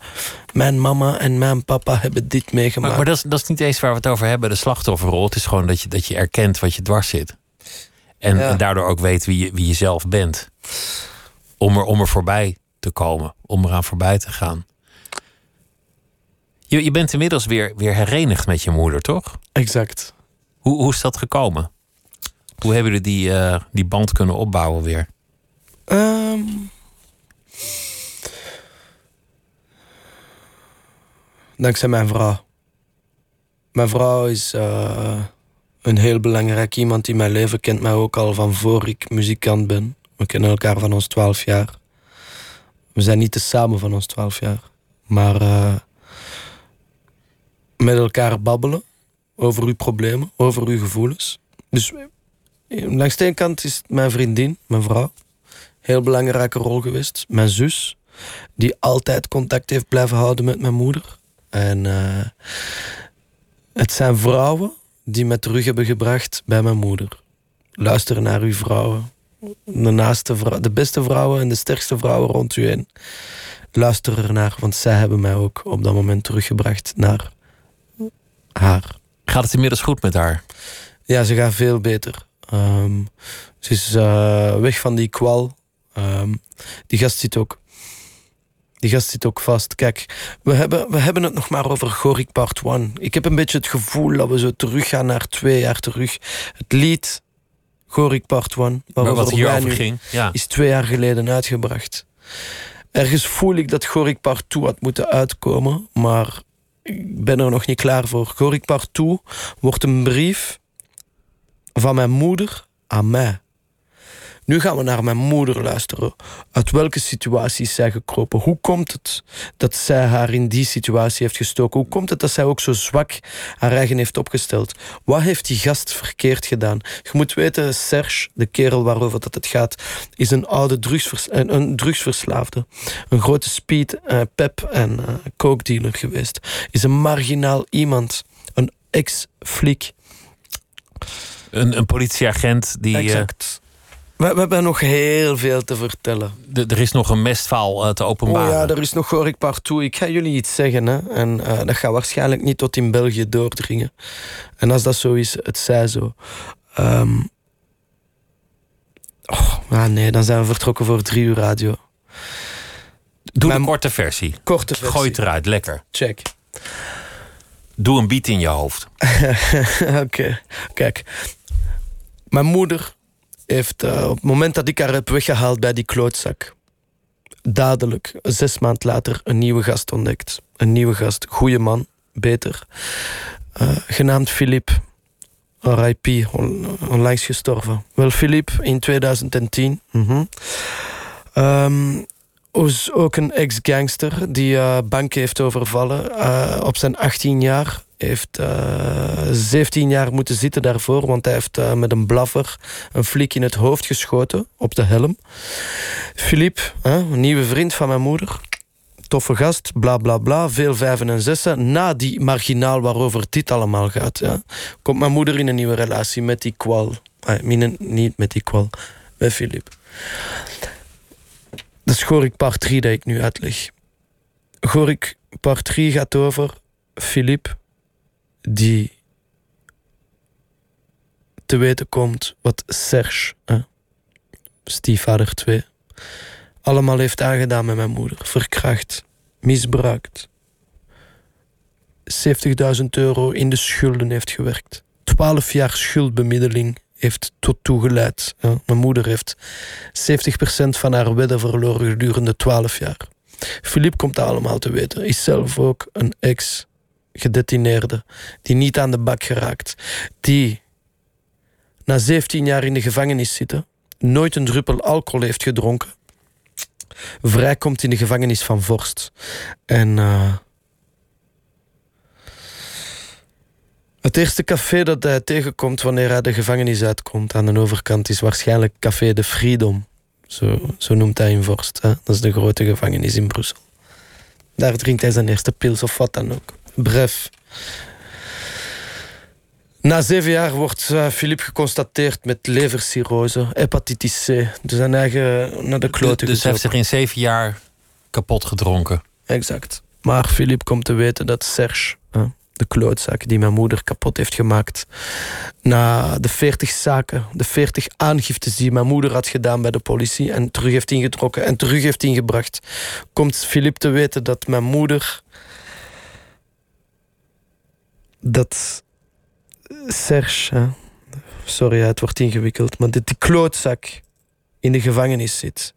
Mijn mama en mijn papa hebben dit meegemaakt. Maar, maar dat, is, dat is niet eens waar we het over hebben, de slachtofferrol. Het is gewoon dat je, dat je erkent wat je dwars zit. En, en daardoor ook weet wie je, wie je zelf bent om er, om er voorbij te komen, om eraan voorbij te gaan. Je, je bent inmiddels weer, weer herenigd met je moeder, toch? Exact. Hoe, hoe is dat gekomen? Hoe hebben jullie die, uh, die band kunnen opbouwen weer? Um, dankzij mijn vrouw. Mijn vrouw is uh, een heel belangrijk iemand in mijn leven. Kent mij ook al van voor ik muzikant ben. We kennen elkaar van ons twaalf jaar. We zijn niet te samen van ons twaalf jaar. Maar uh, met elkaar babbelen over uw problemen, over uw gevoelens. Dus eh, langs de ene kant is mijn vriendin, mijn vrouw. Heel belangrijke rol geweest. Mijn zus, die altijd contact heeft blijven houden met mijn moeder. En uh, het zijn vrouwen die me terug hebben gebracht bij mijn moeder. Luister naar uw vrouwen. De, naaste vrouw, de beste vrouwen en de sterkste vrouwen rond u heen. Luister ernaar, want zij hebben mij ook op dat moment teruggebracht naar haar. Gaat het inmiddels goed met haar? Ja, ze gaat veel beter. Um, ze is uh, weg van die kwal. Um, die gast zit ook. Die gast zit ook vast. Kijk, we hebben, we hebben het nog maar over Gorik Part 1. Ik heb een beetje het gevoel dat we zo teruggaan naar twee jaar terug. Het lied Gorik Part 1, waarover wat hierover ging, ja. is twee jaar geleden uitgebracht. Ergens voel ik dat Gorik Part 2 had moeten uitkomen, maar ik ben er nog niet klaar voor. Gorik Part 2 wordt een brief van mijn moeder aan mij. Nu gaan we naar mijn moeder luisteren. Uit welke situatie is zij gekropen? Hoe komt het dat zij haar in die situatie heeft gestoken? Hoe komt het dat zij ook zo zwak haar eigen heeft opgesteld? Wat heeft die gast verkeerd gedaan? Je moet weten, Serge, de kerel waarover dat het gaat, is een oude drugsvers een drugsverslaafde. Een grote speed, uh, pep en uh, coke dealer geweest. Is een marginaal iemand. Een ex-fliek. Een, een politieagent die... Eh. We, we, hebben nog heel veel te vertellen. er is nog een mestval uh, te openbaren. Oh ja, er is nog Gorik Partout. Ik ga jullie iets zeggen. Hè. En uh, dat gaat waarschijnlijk niet tot in België doordringen. En als dat zo is, het zij zo. Um... Oh, ah nee, dan zijn we vertrokken voor drie uur radio. Doe Mijn... een korte versie. Korte versie. Gooi het eruit, lekker. Check. Doe een beat in je hoofd. Oké, kijk. Mijn moeder heeft uh, op het moment dat ik haar heb weggehaald bij die klootzak, dadelijk, zes maand later, een nieuwe gast ontdekt. Een nieuwe gast, goede man, beter. Uh, genaamd Philippe. RIP, on, onlangs gestorven. Wel, Philippe in 2010. Mm um, was ook een ex-gangster die uh, banken heeft overvallen uh, op zijn 18 jaar heeft uh, eh, 17 jaar moeten zitten daarvoor, want hij heeft met een blaffer een flik in het hoofd geschoten op de helm. Philippe, een nieuwe vriend van mijn moeder, toffe gast, bla bla bla, veel vijven en zessen. Na die marginaal waarover dit allemaal gaat, ja, komt mijn moeder in een nieuwe relatie met die kwal. Ah, niet met die kwal, met Philippe. Is Gorik part 3 dat ik nu uitleg. Gorik part 3 gaat over Philippe die te weten komt wat Serge, stiefvader 2, allemaal heeft aangedaan met mijn moeder. Verkracht, misbruikt. 70.000 euro in de schulden heeft gewerkt. 12 jaar schuldbemiddeling heeft tot toegeleid. Mijn moeder heeft 70% van haar wedden verloren gedurende 12 jaar. Philippe komt dat allemaal te weten. Is zelf ook een ex gedetineerde die niet aan de bak geraakt, die na 17 jaar in de gevangenis zitten, nooit een druppel alcohol heeft gedronken, vrijkomt in de gevangenis van Vorst. En uh, het eerste café dat hij tegenkomt wanneer hij de gevangenis uitkomt aan de overkant is waarschijnlijk Café de Freedom. Zo, zo noemt hij in Vorst. Hè? Dat is de grote gevangenis in Brussel. Daar drinkt hij zijn eerste pils of wat dan ook. Bref. Na zeven jaar wordt uh, Philippe geconstateerd met levercirrose, hepatitis C. Dus zijn eigen naar de klote Dus hij heeft zich in zeven jaar kapot gedronken. Exact. Maar Philippe komt te weten dat Serge, de klootzak die mijn moeder kapot heeft gemaakt, na de veertig zaken, de veertig aangiftes die mijn moeder had gedaan bij de politie en terug heeft ingetrokken en terug heeft ingebracht, komt Philippe te weten dat mijn moeder dat Serge, sorry, het wordt ingewikkeld, maar dat die klootzak in de gevangenis zit.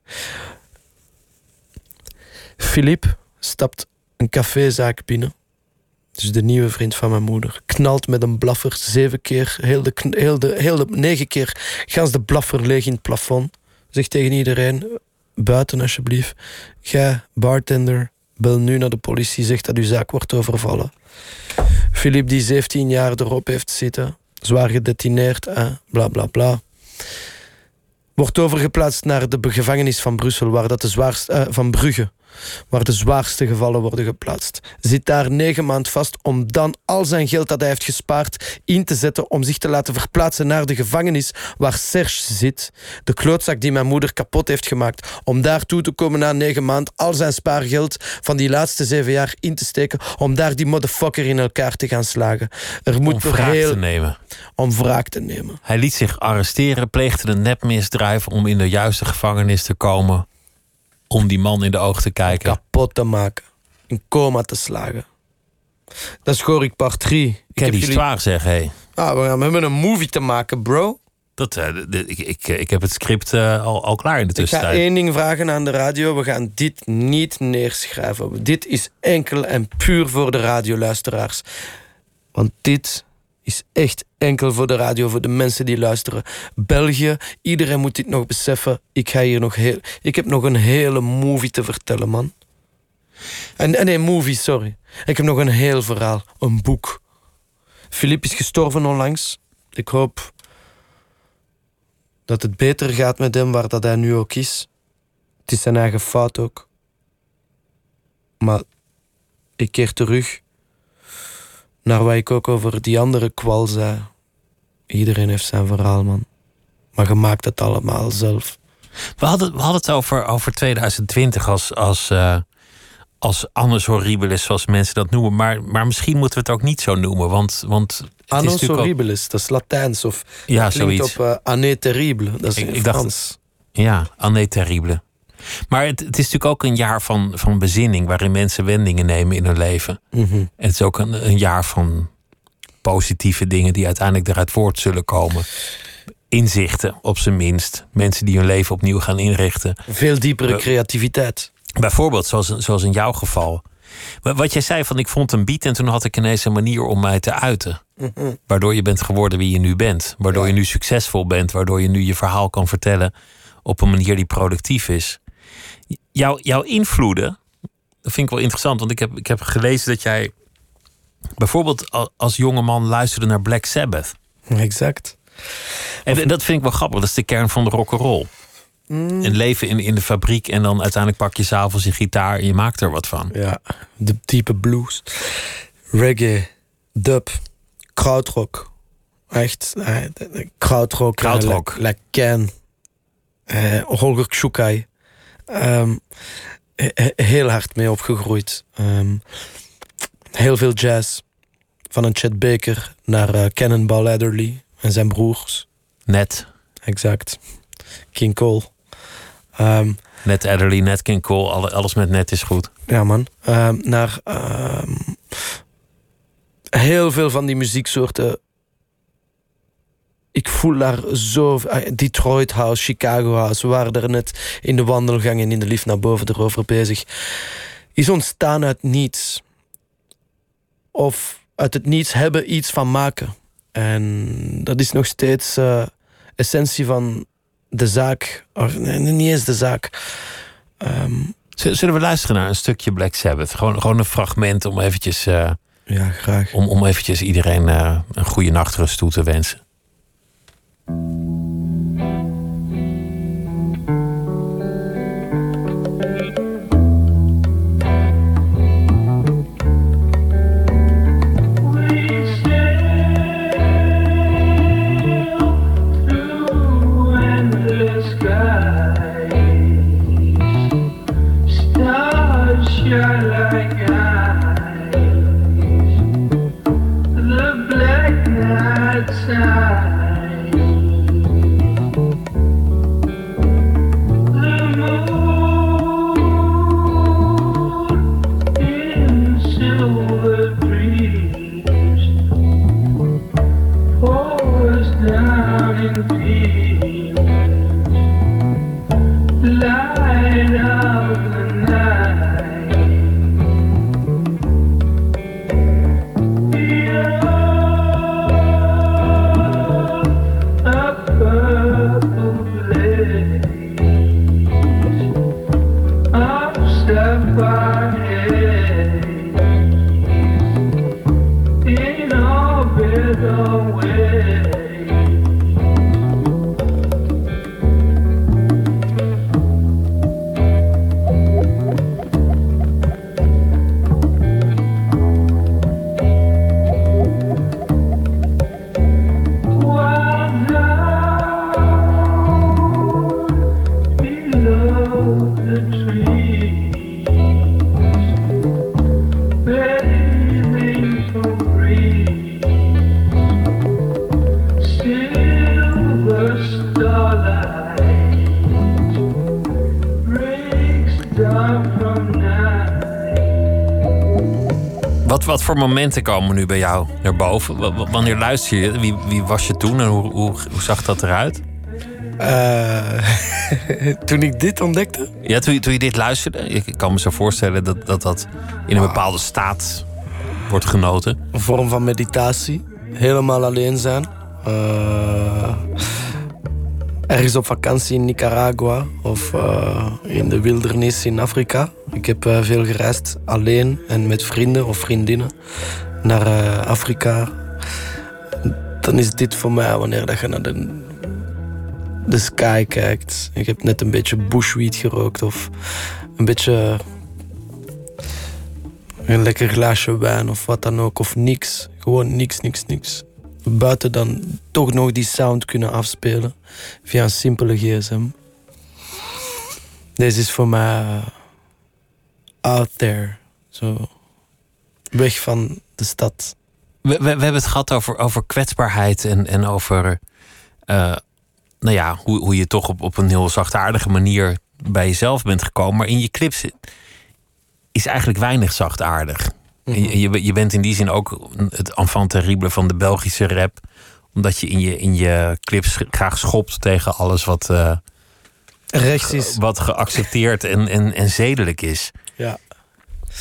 Philippe stapt een cafézaak binnen. Dus de nieuwe vriend van mijn moeder. Knalt met een blaffer zeven keer, heel de, heel de, heel de negen keer, gans de blaffer leeg in het plafond. Zegt tegen iedereen, buiten alsjeblieft. Gij, bartender, bel nu naar de politie, zegt dat uw zaak wordt overvallen. Philippe die 17 jaar erop heeft zitten. Zwaar gedetineerd, hè? bla bla bla. Wordt overgeplaatst naar de gevangenis van Brussel, waar dat de zwaarste, eh, van Brugge, waar de zwaarste gevallen worden geplaatst. Zit daar negen maanden vast om dan al zijn geld dat hij heeft gespaard in te zetten om zich te laten verplaatsen naar de gevangenis waar Serge zit. De klootzak die mijn moeder kapot heeft gemaakt. Om daar toe te komen na negen maanden al zijn spaargeld van die laatste zeven jaar in te steken. Om daar die motherfucker in elkaar te gaan slagen. Er moet om wraak heel... te nemen. Om wraak te nemen. Hij liet zich arresteren, pleegde een nepmisdrijf om in de juiste gevangenis te komen. Om die man in de ogen te kijken. Kapot te maken. In coma te slagen. Dat is Gorik part 3. Ik heb die jullie- zwaar zeggen, hé. Ah, we hebben een movie te maken, bro. Dat, eh, ik, ik, ik heb het script eh, al, al klaar in de Ik ga tussentijd. één ding vragen aan de radio. We gaan dit niet neerschrijven. Dit is enkel en puur voor de radioluisteraars. Want dit is echt enkel voor de radio, voor de mensen die luisteren. België, iedereen moet dit nog beseffen. Ik ga hier nog heel... Ik heb nog een hele movie te vertellen, man. En, en nee, movie, sorry. Ik heb nog een heel verhaal. Een boek. Philippe is gestorven onlangs. Ik hoop dat het beter gaat met hem waar dat hij nu ook is. Het is zijn eigen fout ook. Maar ik keer terug naar wat ik ook over die andere kwal zei. Iedereen heeft zijn verhaal, man. Maar je maakt het allemaal zelf. We hadden, we hadden het over, over 2020 als, als, eh, als annus horribilis, zoals mensen dat noemen. Maar, maar misschien moeten we het ook niet zo noemen. Want, want Annus ook- horribilis, dat is Latijns. Of Ja, klinkt zoiets. op uh, année terrible. Dat is Ik- in ik dacht- Frans. Ja, année terrible. Maar het, het is natuurlijk ook een jaar van, van bezinning, waarin mensen wendingen nemen in hun leven. Mhm. En het is ook een, een jaar van positieve dingen die uiteindelijk eruit voort zullen komen. Inzichten, op zijn minst. Mensen die hun leven opnieuw gaan inrichten. Veel diepere creativiteit. Bijvoorbeeld, zoals, zoals in jouw geval. Wa- Wat jij zei van ik vond een beat en toen had ik ineens een manier om mij te uiten. Mhm. Waardoor je bent geworden wie je nu bent. Waardoor Ja. je nu succesvol bent. Waardoor je nu je verhaal kan vertellen op een manier die productief is. Jouw, jouw invloeden, dat vind ik wel interessant. Want ik heb, ik heb gelezen dat jij bijvoorbeeld al- als jongeman luisterde naar Black Sabbath. Exact. En dat vind ik wel grappig. Dat is de kern van de rock'n'roll. Mm. Een leven in, in de fabriek en dan uiteindelijk pak je s'avonds je gitaar en je maakt er wat van. Ja, de diepe blues. Reggae, dub, krautrock. Echt, eh, krautrock. eh, Krautrock. like- like Ken. eh, Holger Kshukai. Ehm, he- he- heel hard mee opgegroeid. Ehm, heel veel jazz. Van een Chet Baker naar eh, Cannonball Adderley en zijn broers. Net. Exact. King Cole. Ehm, Net Adderley, net King Cole, alle- alles met net is goed. Ja, man. Naar heel veel van die muzieksoorten. Ik voel daar zo. ah, Detroit House, Chicago House. We waren er net in de wandelgang en in de lift naar boven erover bezig. Is ontstaan uit niets. Of uit het niets hebben iets van maken. En dat is nog steeds eh, essentie van de zaak. Of, nee, niet eens de zaak. Ehm, Zullen we luisteren naar een stukje Black Sabbath? Gewoon, gewoon een fragment om eventjes, eh, ja, graag. om, om eventjes iedereen eh, een goede nachtrust toe te wensen. Thank you. Voor momenten komen nu bij jou naar boven? W- wanneer luister je? Wie, wie was je toen en hoe, hoe, hoe zag dat eruit? Eh, toen ik dit ontdekte, Ja, toen, je- toen je dit luisterde, ik kan me zo voorstellen dat dat, dat in een bepaalde staat wordt genoten. een vorm van meditatie. Helemaal alleen zijn. Eh, ergens op vakantie in Nicaragua of eh, in de wildernis in Afrika. Ik heb eh, veel gereisd alleen en met vrienden of vriendinnen naar eh, Afrika. Dan is dit voor mij wanneer dat je naar de, de sky kijkt. Ik heb net een beetje bushweed gerookt of een beetje een lekker glaasje wijn of wat dan ook. Of niks. Gewoon niks, niks, niks. Buiten dan toch nog die sound kunnen afspelen via een simpele gsm. Deze is voor mij eh, out there. Zo. Weg van de stad. We, we, hebben het gehad over, over kwetsbaarheid en, en over eh, nou ja, hoe, hoe je toch op, op een heel zachtaardige manier bij jezelf bent gekomen. Maar in je clips is eigenlijk weinig zachtaardig. Mhm. je, je, je bent in die zin ook het enfant terrible van de Belgische rap. Omdat je in je, in je clips graag schopt tegen alles wat, Rechts is. wat geaccepteerd en, en, en zedelijk is. Ja.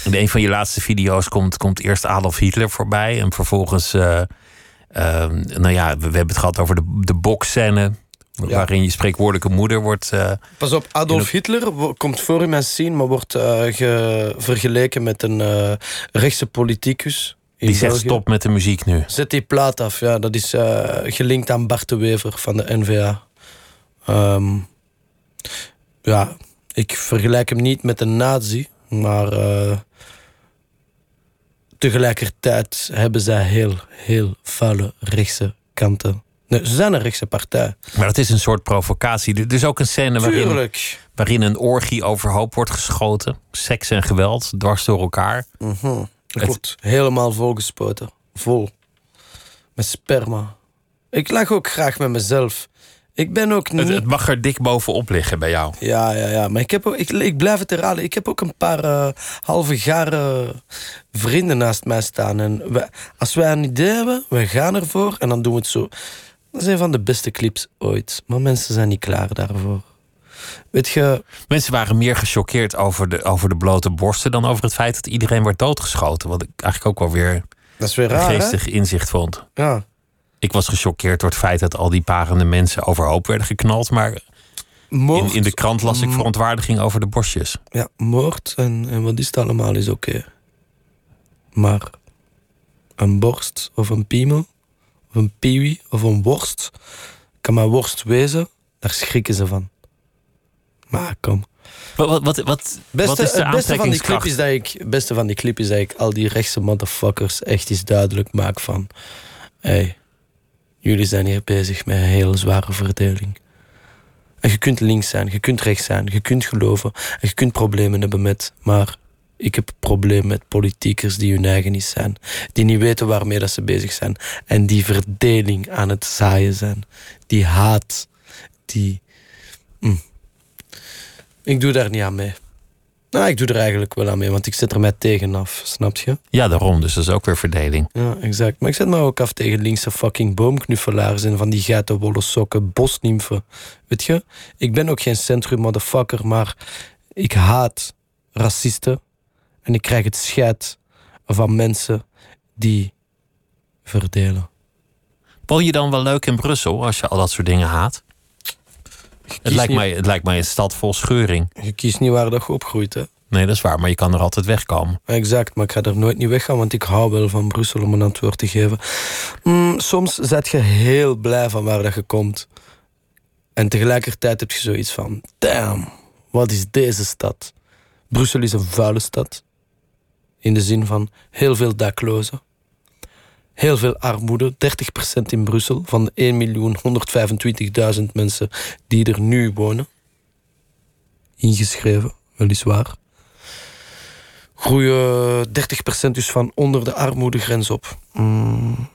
In een van je laatste video's komt, komt eerst Adolf Hitler voorbij. En vervolgens, eh, eh, nou ja, we, we hebben het gehad over de, de bokscène. Ja. Waarin je spreekwoordelijke moeder wordt. eh, Pas op, Adolf Hitler komt voor in mijn scene, maar wordt ge- vergeleken met een eh, rechtse politicus. die zegt stop met de muziek nu. Zet die plaat af, ja. Dat is gelinkt aan Bart de Wever van de NVA. Ehm, ja, ik vergelijk hem niet met een nazi, maar tegelijkertijd hebben zij heel, heel vuile rechtse kanten. Nee, ze zijn een rechtse partij. Maar dat is een soort provocatie. Er is ook een scène waarin, waarin een orgie overhoop wordt geschoten. Seks en geweld, dwars door elkaar. Het- wordt helemaal volgespoten. Vol. Met sperma. Ik lag ook graag met mezelf. Ik ben ook niet... Het, het mag er dik bovenop liggen bij jou. Ja, ja, ja. Maar ik, heb ook, ik, ik blijf het herhalen. Ik heb ook een paar eh, halve gare vrienden naast mij staan. En wij- als wij een idee hebben, we gaan ervoor en dan doen we het zo. Dat is een van de beste clips ooit. Maar mensen zijn niet klaar daarvoor. Weet je, Mensen waren meer gechoqueerd over de, over de blote borsten dan over het feit dat iedereen werd doodgeschoten. Wat ik eigenlijk ook wel weer dat is weer een raar, hè? geestig inzicht vond. Ja. Ik was gechoqueerd door het feit dat al die parende mensen overhoop werden geknald. Maar Moord, in, in de krant las ik verontwaardiging over de borstjes. Ja, moord en, en wat is het allemaal is oké. Maar een borst of een piemel of een piwi of een worst kan maar worst wezen, daar schrikken ze van. Maar kom. Wat, wat, wat, wat, Beste, wat is de het beste van die clip is dat ik, het beste van die clip is dat ik al die rechtse motherfuckers echt eens duidelijk maak van, hey, jullie zijn hier bezig met een heel zware verdeling. En je kunt links zijn, je kunt rechts zijn, je kunt geloven en je kunt problemen hebben met, maar ik heb een probleem met politiekers die hun eigen niet zijn, die niet weten waarmee dat ze bezig zijn en die verdeling aan het zaaien zijn, die haat, die. Mm. Ik doe daar niet aan mee. Nou, ik doe er eigenlijk wel aan mee, want ik zet er mij tegen af, snap je? Ja, daarom. Dus dat is ook weer verdeling. Ja, exact. Maar ik zet me ook af tegen linkse fucking boomknuffelaars en van die geitenwolle sokken, bosnimfen. Weet je? Ik ben ook geen centrum motherfucker, maar ik haat racisten. En ik krijg het scheid van mensen die verdelen. Woon je dan wel leuk in Brussel als je al dat soort dingen haat? Het lijkt, niet- mij, het lijkt mij een stad vol scheuring. Je kiest niet waar dat je opgroeit, hè? Nee, dat is waar, maar je kan er altijd wegkomen. Exact, maar ik ga er nooit niet weggaan, want ik hou wel van Brussel om een antwoord te geven. Mm, soms zet je heel blij van waar dat je komt. En tegelijkertijd heb je zoiets van: damn, wat is deze stad? Brussel is een vuile stad. In de zin van heel veel daklozen. Heel veel armoede, 30% in Brussel van de 1.125.000 mensen die er nu wonen. Ingeschreven. weliswaar. Groeien 30% dus van onder de armoedegrens op. Mm.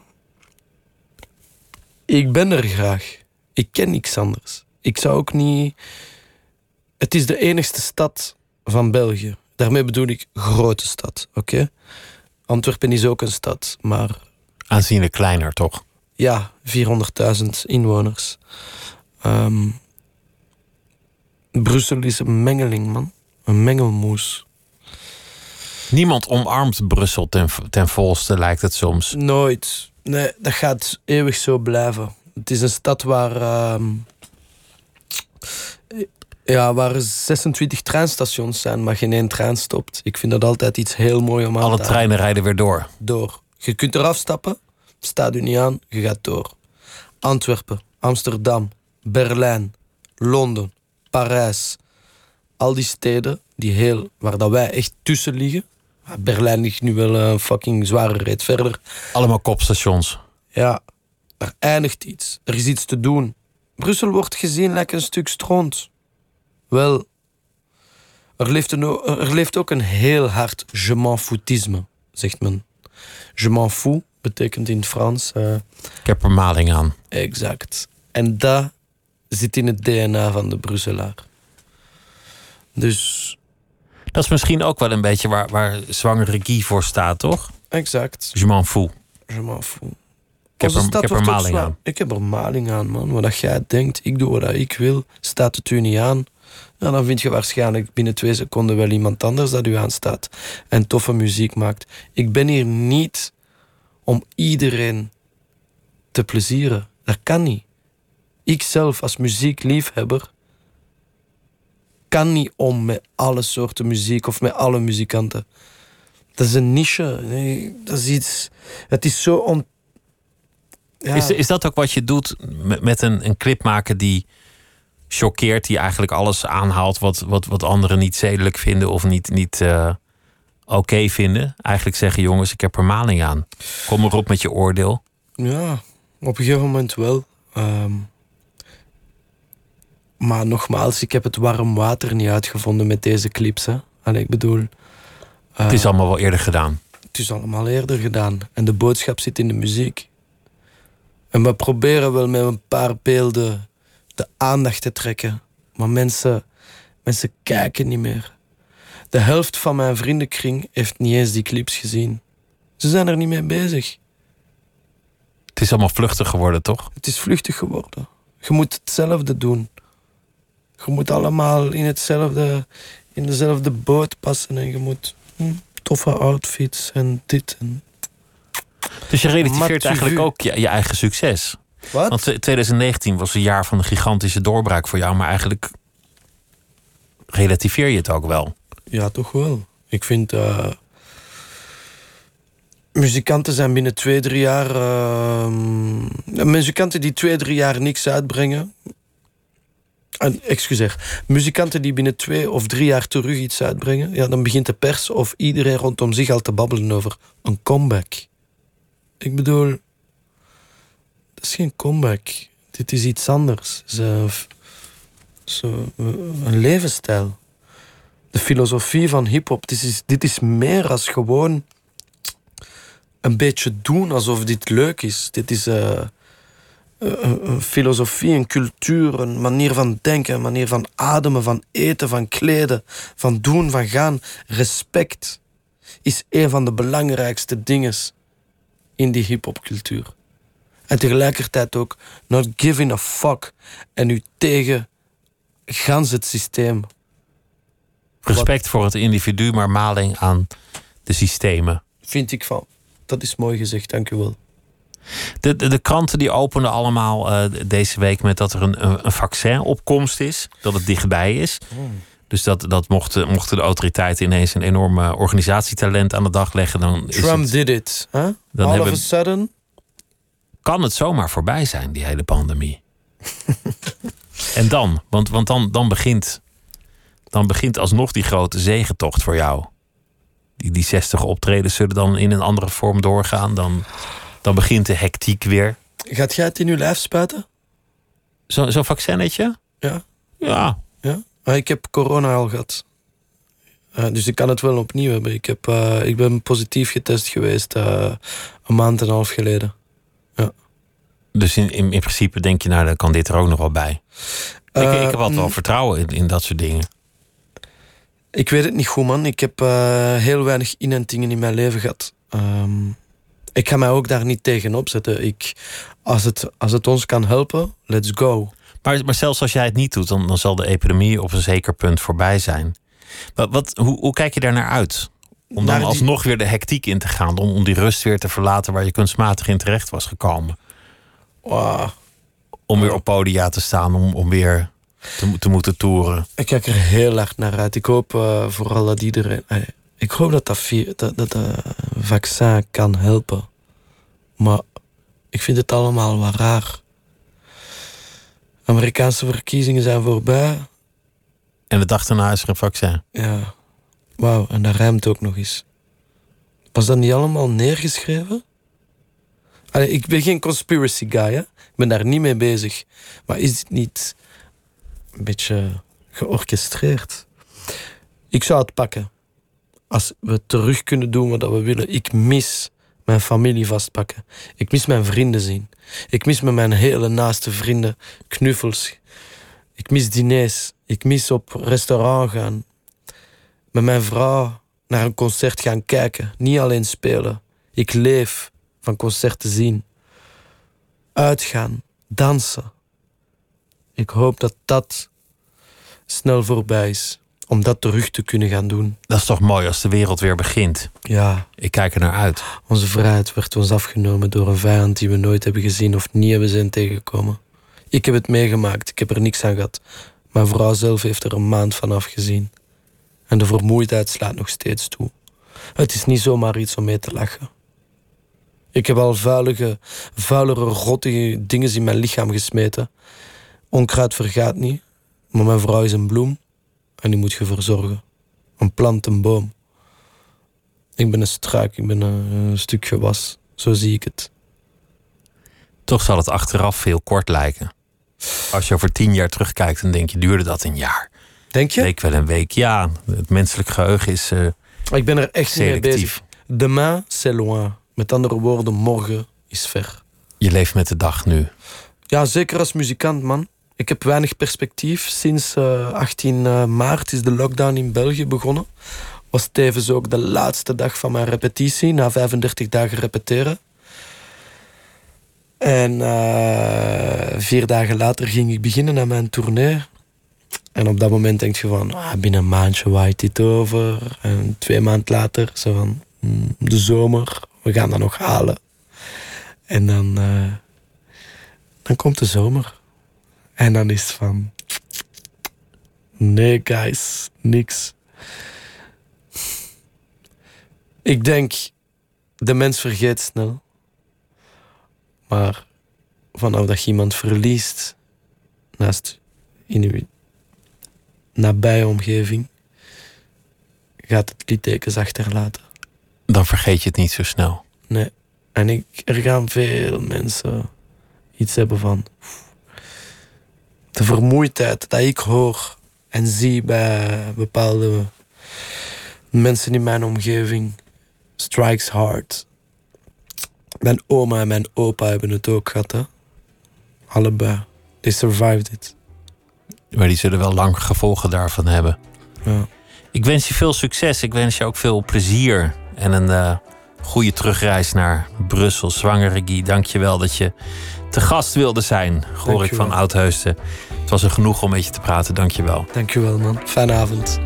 Ik ben er graag. Ik ken niks anders. Ik zou ook niet... Het is de enigste stad van België. Daarmee bedoel ik grote stad, oké? Antwerpen is ook een stad, maar Aanzienlijk kleiner, toch? ja, 400.000 inwoners. Ehm, Brussel is een mengeling, man. Een mengelmoes. Niemand omarmt Brussel ten, ten volste, lijkt het soms. Nooit. Nee, dat gaat eeuwig zo blijven. Het is een stad waar... ehm, ja, waar 26 treinstations zijn, maar geen één trein stopt. Ik vind dat altijd iets heel mooi om aan Alle te treinen rijden weer door. door. Je kunt eraf stappen, staat u niet aan, je gaat door. Antwerpen, Amsterdam, Berlijn, Londen, Parijs. Al die steden die heel, waar dat wij echt tussen liggen. Berlijn ligt nu wel een fucking zware reet verder. Allemaal kopstations. Ja, er eindigt iets. Er is iets te doen. Brussel wordt gezien lijkt een stuk stront. Wel, er leeft, een, er leeft ook een heel hard je m'en foutisme, zegt men. Je m'en fous betekent in het Frans eh, Ik heb er maling aan. exact. En dat zit in het DNA van de Brusselaar. Dus, Dat is misschien ook wel een beetje waar, waar zwangere Guy voor staat, toch? exact. Je m'en fous. Je m'en fous. Ik heb er, ik heb er maling aan. Ik heb er maling aan, man. Wat jij denkt, ik doe wat ik wil, staat het u niet aan. Ja, dan vind je waarschijnlijk binnen twee seconden wel iemand anders dat u aanstaat en toffe muziek maakt. Ik ben hier niet om iedereen te plezieren. Dat kan niet. Ik zelf als muziekliefhebber kan niet om met alle soorten muziek of met alle muzikanten. Dat is een niche. Nee, dat is iets. Het is zo on. Is, is dat ook wat je doet met, met een, een clip maken die choqueert, die eigenlijk alles aanhaalt wat, wat, wat anderen niet zedelijk vinden of niet, niet eh, oké vinden? Eigenlijk zeggen jongens, ik heb er maling aan. Kom erop met je oordeel. Ja, op een gegeven moment wel. Ehm, maar nogmaals, ik heb het warm water niet uitgevonden met deze clips. Hè. Allee, ik bedoel, Het is allemaal wel eerder gedaan. het is allemaal eerder gedaan. En de boodschap zit in de muziek. En we proberen wel met een paar beelden de aandacht te trekken. Maar mensen, mensen kijken niet meer. De helft van mijn vriendenkring heeft niet eens die clips gezien. Ze zijn er niet mee bezig. Het is allemaal vluchtig geworden, toch? Het is vluchtig geworden. Je moet hetzelfde doen. Je moet allemaal in, hetzelfde, in dezelfde boot passen en je moet hm, toffe outfits en dit en... Dus je relativeert eigenlijk ook je, je eigen succes. Wat? Want 2019 was een jaar van een gigantische doorbraak voor jou, maar eigenlijk relativeer je het ook wel. Ja, toch wel. Ik vind... eh, muzikanten zijn binnen twee, drie jaar... ehm, muzikanten die twee, drie jaar niks uitbrengen... En, excuseer. Muzikanten die binnen twee of drie jaar terug iets uitbrengen... Ja, dan begint de pers of iedereen rondom zich al te babbelen over een comeback. Ik bedoel... Dat is geen comeback. Dit is iets anders. Zo, zo, een levensstijl de filosofie van hip-hop. Dit is, dit is meer als gewoon een beetje doen alsof dit leuk is. Dit is eh, een, een filosofie, een cultuur, een manier van denken, een manier van ademen, van eten, van kleden, van doen, van gaan. Respect is een van de belangrijkste dingen in die hip-hopcultuur. En tegelijkertijd ook not giving a fuck en u tegen gans het systeem. Respect voor het individu, maar maling aan de systemen. Vind ik van. Dat is mooi gezegd, dank u wel. De, de, de kranten die openen allemaal eh, deze week met dat er een, een, een vaccinopkomst is. Dat het dichtbij is. Dus dat, dat mochten, mochten de autoriteiten ineens een enorme organisatietalent aan de dag leggen. Dan is Trump het, did it. Huh? Dan All hebben- of a sudden. Kan het zomaar voorbij zijn, die hele pandemie. en dan? Want, want dan, dan, begint, dan begint alsnog die grote zegentocht voor jou. Die, die 60 optredens zullen dan in een andere vorm doorgaan. Dan, dan begint de hectiek weer. Gaat jij het in uw lijf spuiten? Zo- Zo'n vaccinetje? Ja. Ja, ja? Ah, ik heb corona al gehad. Eh, dus ik kan het wel opnieuw hebben. Ik, heb, eh, ik ben positief getest geweest eh, een maand en een half geleden. Dus in, in, in principe denk je, nou, dan kan dit er ook nog wel bij. ik, Eh, ik heb altijd wel mm. vertrouwen in, in dat soort dingen. Ik weet het niet goed, man. Ik heb eh, heel weinig inentingen in mijn leven gehad. Ehm, ik ga mij ook daar niet tegen opzetten. Ik, als, het, als het ons kan helpen, let's go. Maar, maar zelfs als jij het niet doet, dan, dan zal de epidemie op een zeker punt voorbij zijn. Wat, wat, hoe, hoe kijk je daar naar uit? Om dan die- alsnog weer de hectiek in te gaan. Om, om die rust weer te verlaten waar je kunstmatig in terecht was gekomen. Wow. Om weer op podia te staan, om, om weer te, te moeten toeren. Ik kijk er heel hard naar uit. Ik hoop eh, vooral dat iedereen. eh, ik hoop dat dat, dat, dat eh, vaccin kan helpen. Maar ik vind het allemaal wat raar. Amerikaanse verkiezingen zijn voorbij. En de dag daarna is er een vaccin. Ja. Wauw, en dat rijmt ook nog eens. Was dat niet allemaal neergeschreven? Ik ben geen conspiracy guy, hè? Ik ben daar niet mee bezig. Maar is dit niet een beetje georchestreerd? Ik zou het pakken. Als we terug kunnen doen wat we willen. Ik mis mijn familie vastpakken. Ik mis mijn vrienden zien. Ik mis met mijn hele naaste vrienden knuffels. Ik mis diners. Ik mis op restaurant gaan. Met mijn vrouw naar een concert gaan kijken. Niet alleen spelen. Ik leef van concerten zien. Uitgaan. Dansen. Ik hoop dat dat snel voorbij is. Om dat terug te kunnen gaan doen. Dat is toch mooi als de wereld weer begint. Ja, Ik kijk er naar uit. onze vrijheid werd ons afgenomen door een vijand die we nooit hebben gezien of niet hebben zijn tegengekomen. Ik heb het meegemaakt, ik heb er niks aan gehad. Mijn vrouw zelf heeft er een maand van afgezien. En de vermoeidheid slaat nog steeds toe. Het is niet zomaar iets om mee te lachen. Ik heb al vuilige, vuilere, rottige dingen in mijn lichaam gesmeten. Onkruid vergaat niet, maar mijn vrouw is een bloem en die moet je verzorgen. Een plant, een boom. Ik ben een struik, ik ben een, stuk gewas. Zo zie ik het. Toch zal het achteraf veel kort lijken. Als je over tien jaar terugkijkt, dan denk je, duurde dat een jaar? Denk je? Week wel een week. Ja, het menselijk geheugen is eh, Ik ben er echt niet mee bezig. selectief. Demain, c'est loin. Met andere woorden, morgen is ver. Je leeft met de dag nu. Ja, zeker als muzikant, man. Ik heb weinig perspectief. Sinds eh, 18 eh, maart is de lockdown in België begonnen. Was tevens ook de laatste dag van mijn repetitie, na 35 dagen repeteren. En eh, vier dagen later ging ik beginnen aan mijn tournee. En op dat moment denk je van, ah, binnen een maandje waait dit over. En twee maanden later, zo van, mm, de zomer, we gaan dat nog halen. En dan, eh, dan komt de zomer. En dan is het van, nee guys, niks. Ik denk, de mens vergeet snel. Maar vanaf dat je iemand verliest, naast in je nabije omgeving, gaat het littekens achterlaten. Dan vergeet je het niet zo snel. Nee. En ik, er gaan veel mensen iets hebben van. De vermoeidheid dat ik hoor en zie bij bepaalde mensen in mijn omgeving strikes hard. Mijn oma en mijn opa hebben het ook gehad, hè? Allebei. They survived it. Maar die zullen wel lang gevolgen daarvan hebben. Ja. Ik wens je veel succes. Ik wens je ook veel plezier. En een eh, goede terugreis naar Brussel. Zwangere Guy, dank je wel dat je te gast wilde zijn. Hoor ik Dankjewel. van Oudheusden. Het was een genoeg om met je te praten. Dank je wel. Dankjewel, man. Fijne avond.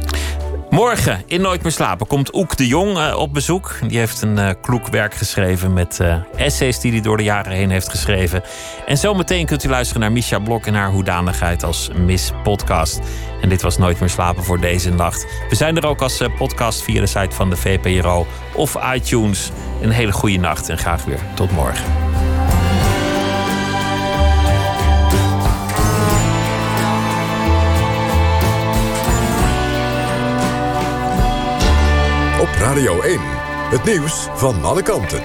Morgen in Nooit meer slapen komt Oek de Jong eh, op bezoek. Die heeft een eh, kloek werk geschreven met eh, essays die hij door de jaren heen heeft geschreven. En zometeen kunt u luisteren naar Misha Blok en haar hoedanigheid als Miss Podcast. En dit was Nooit meer slapen voor deze nacht. We zijn er ook als eh, podcast via de site van de VPRO of iTunes. Een hele goede nacht en graag weer tot morgen. Radio 1. Het nieuws van alle kanten.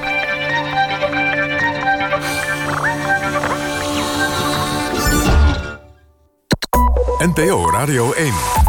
NPO Radio 1.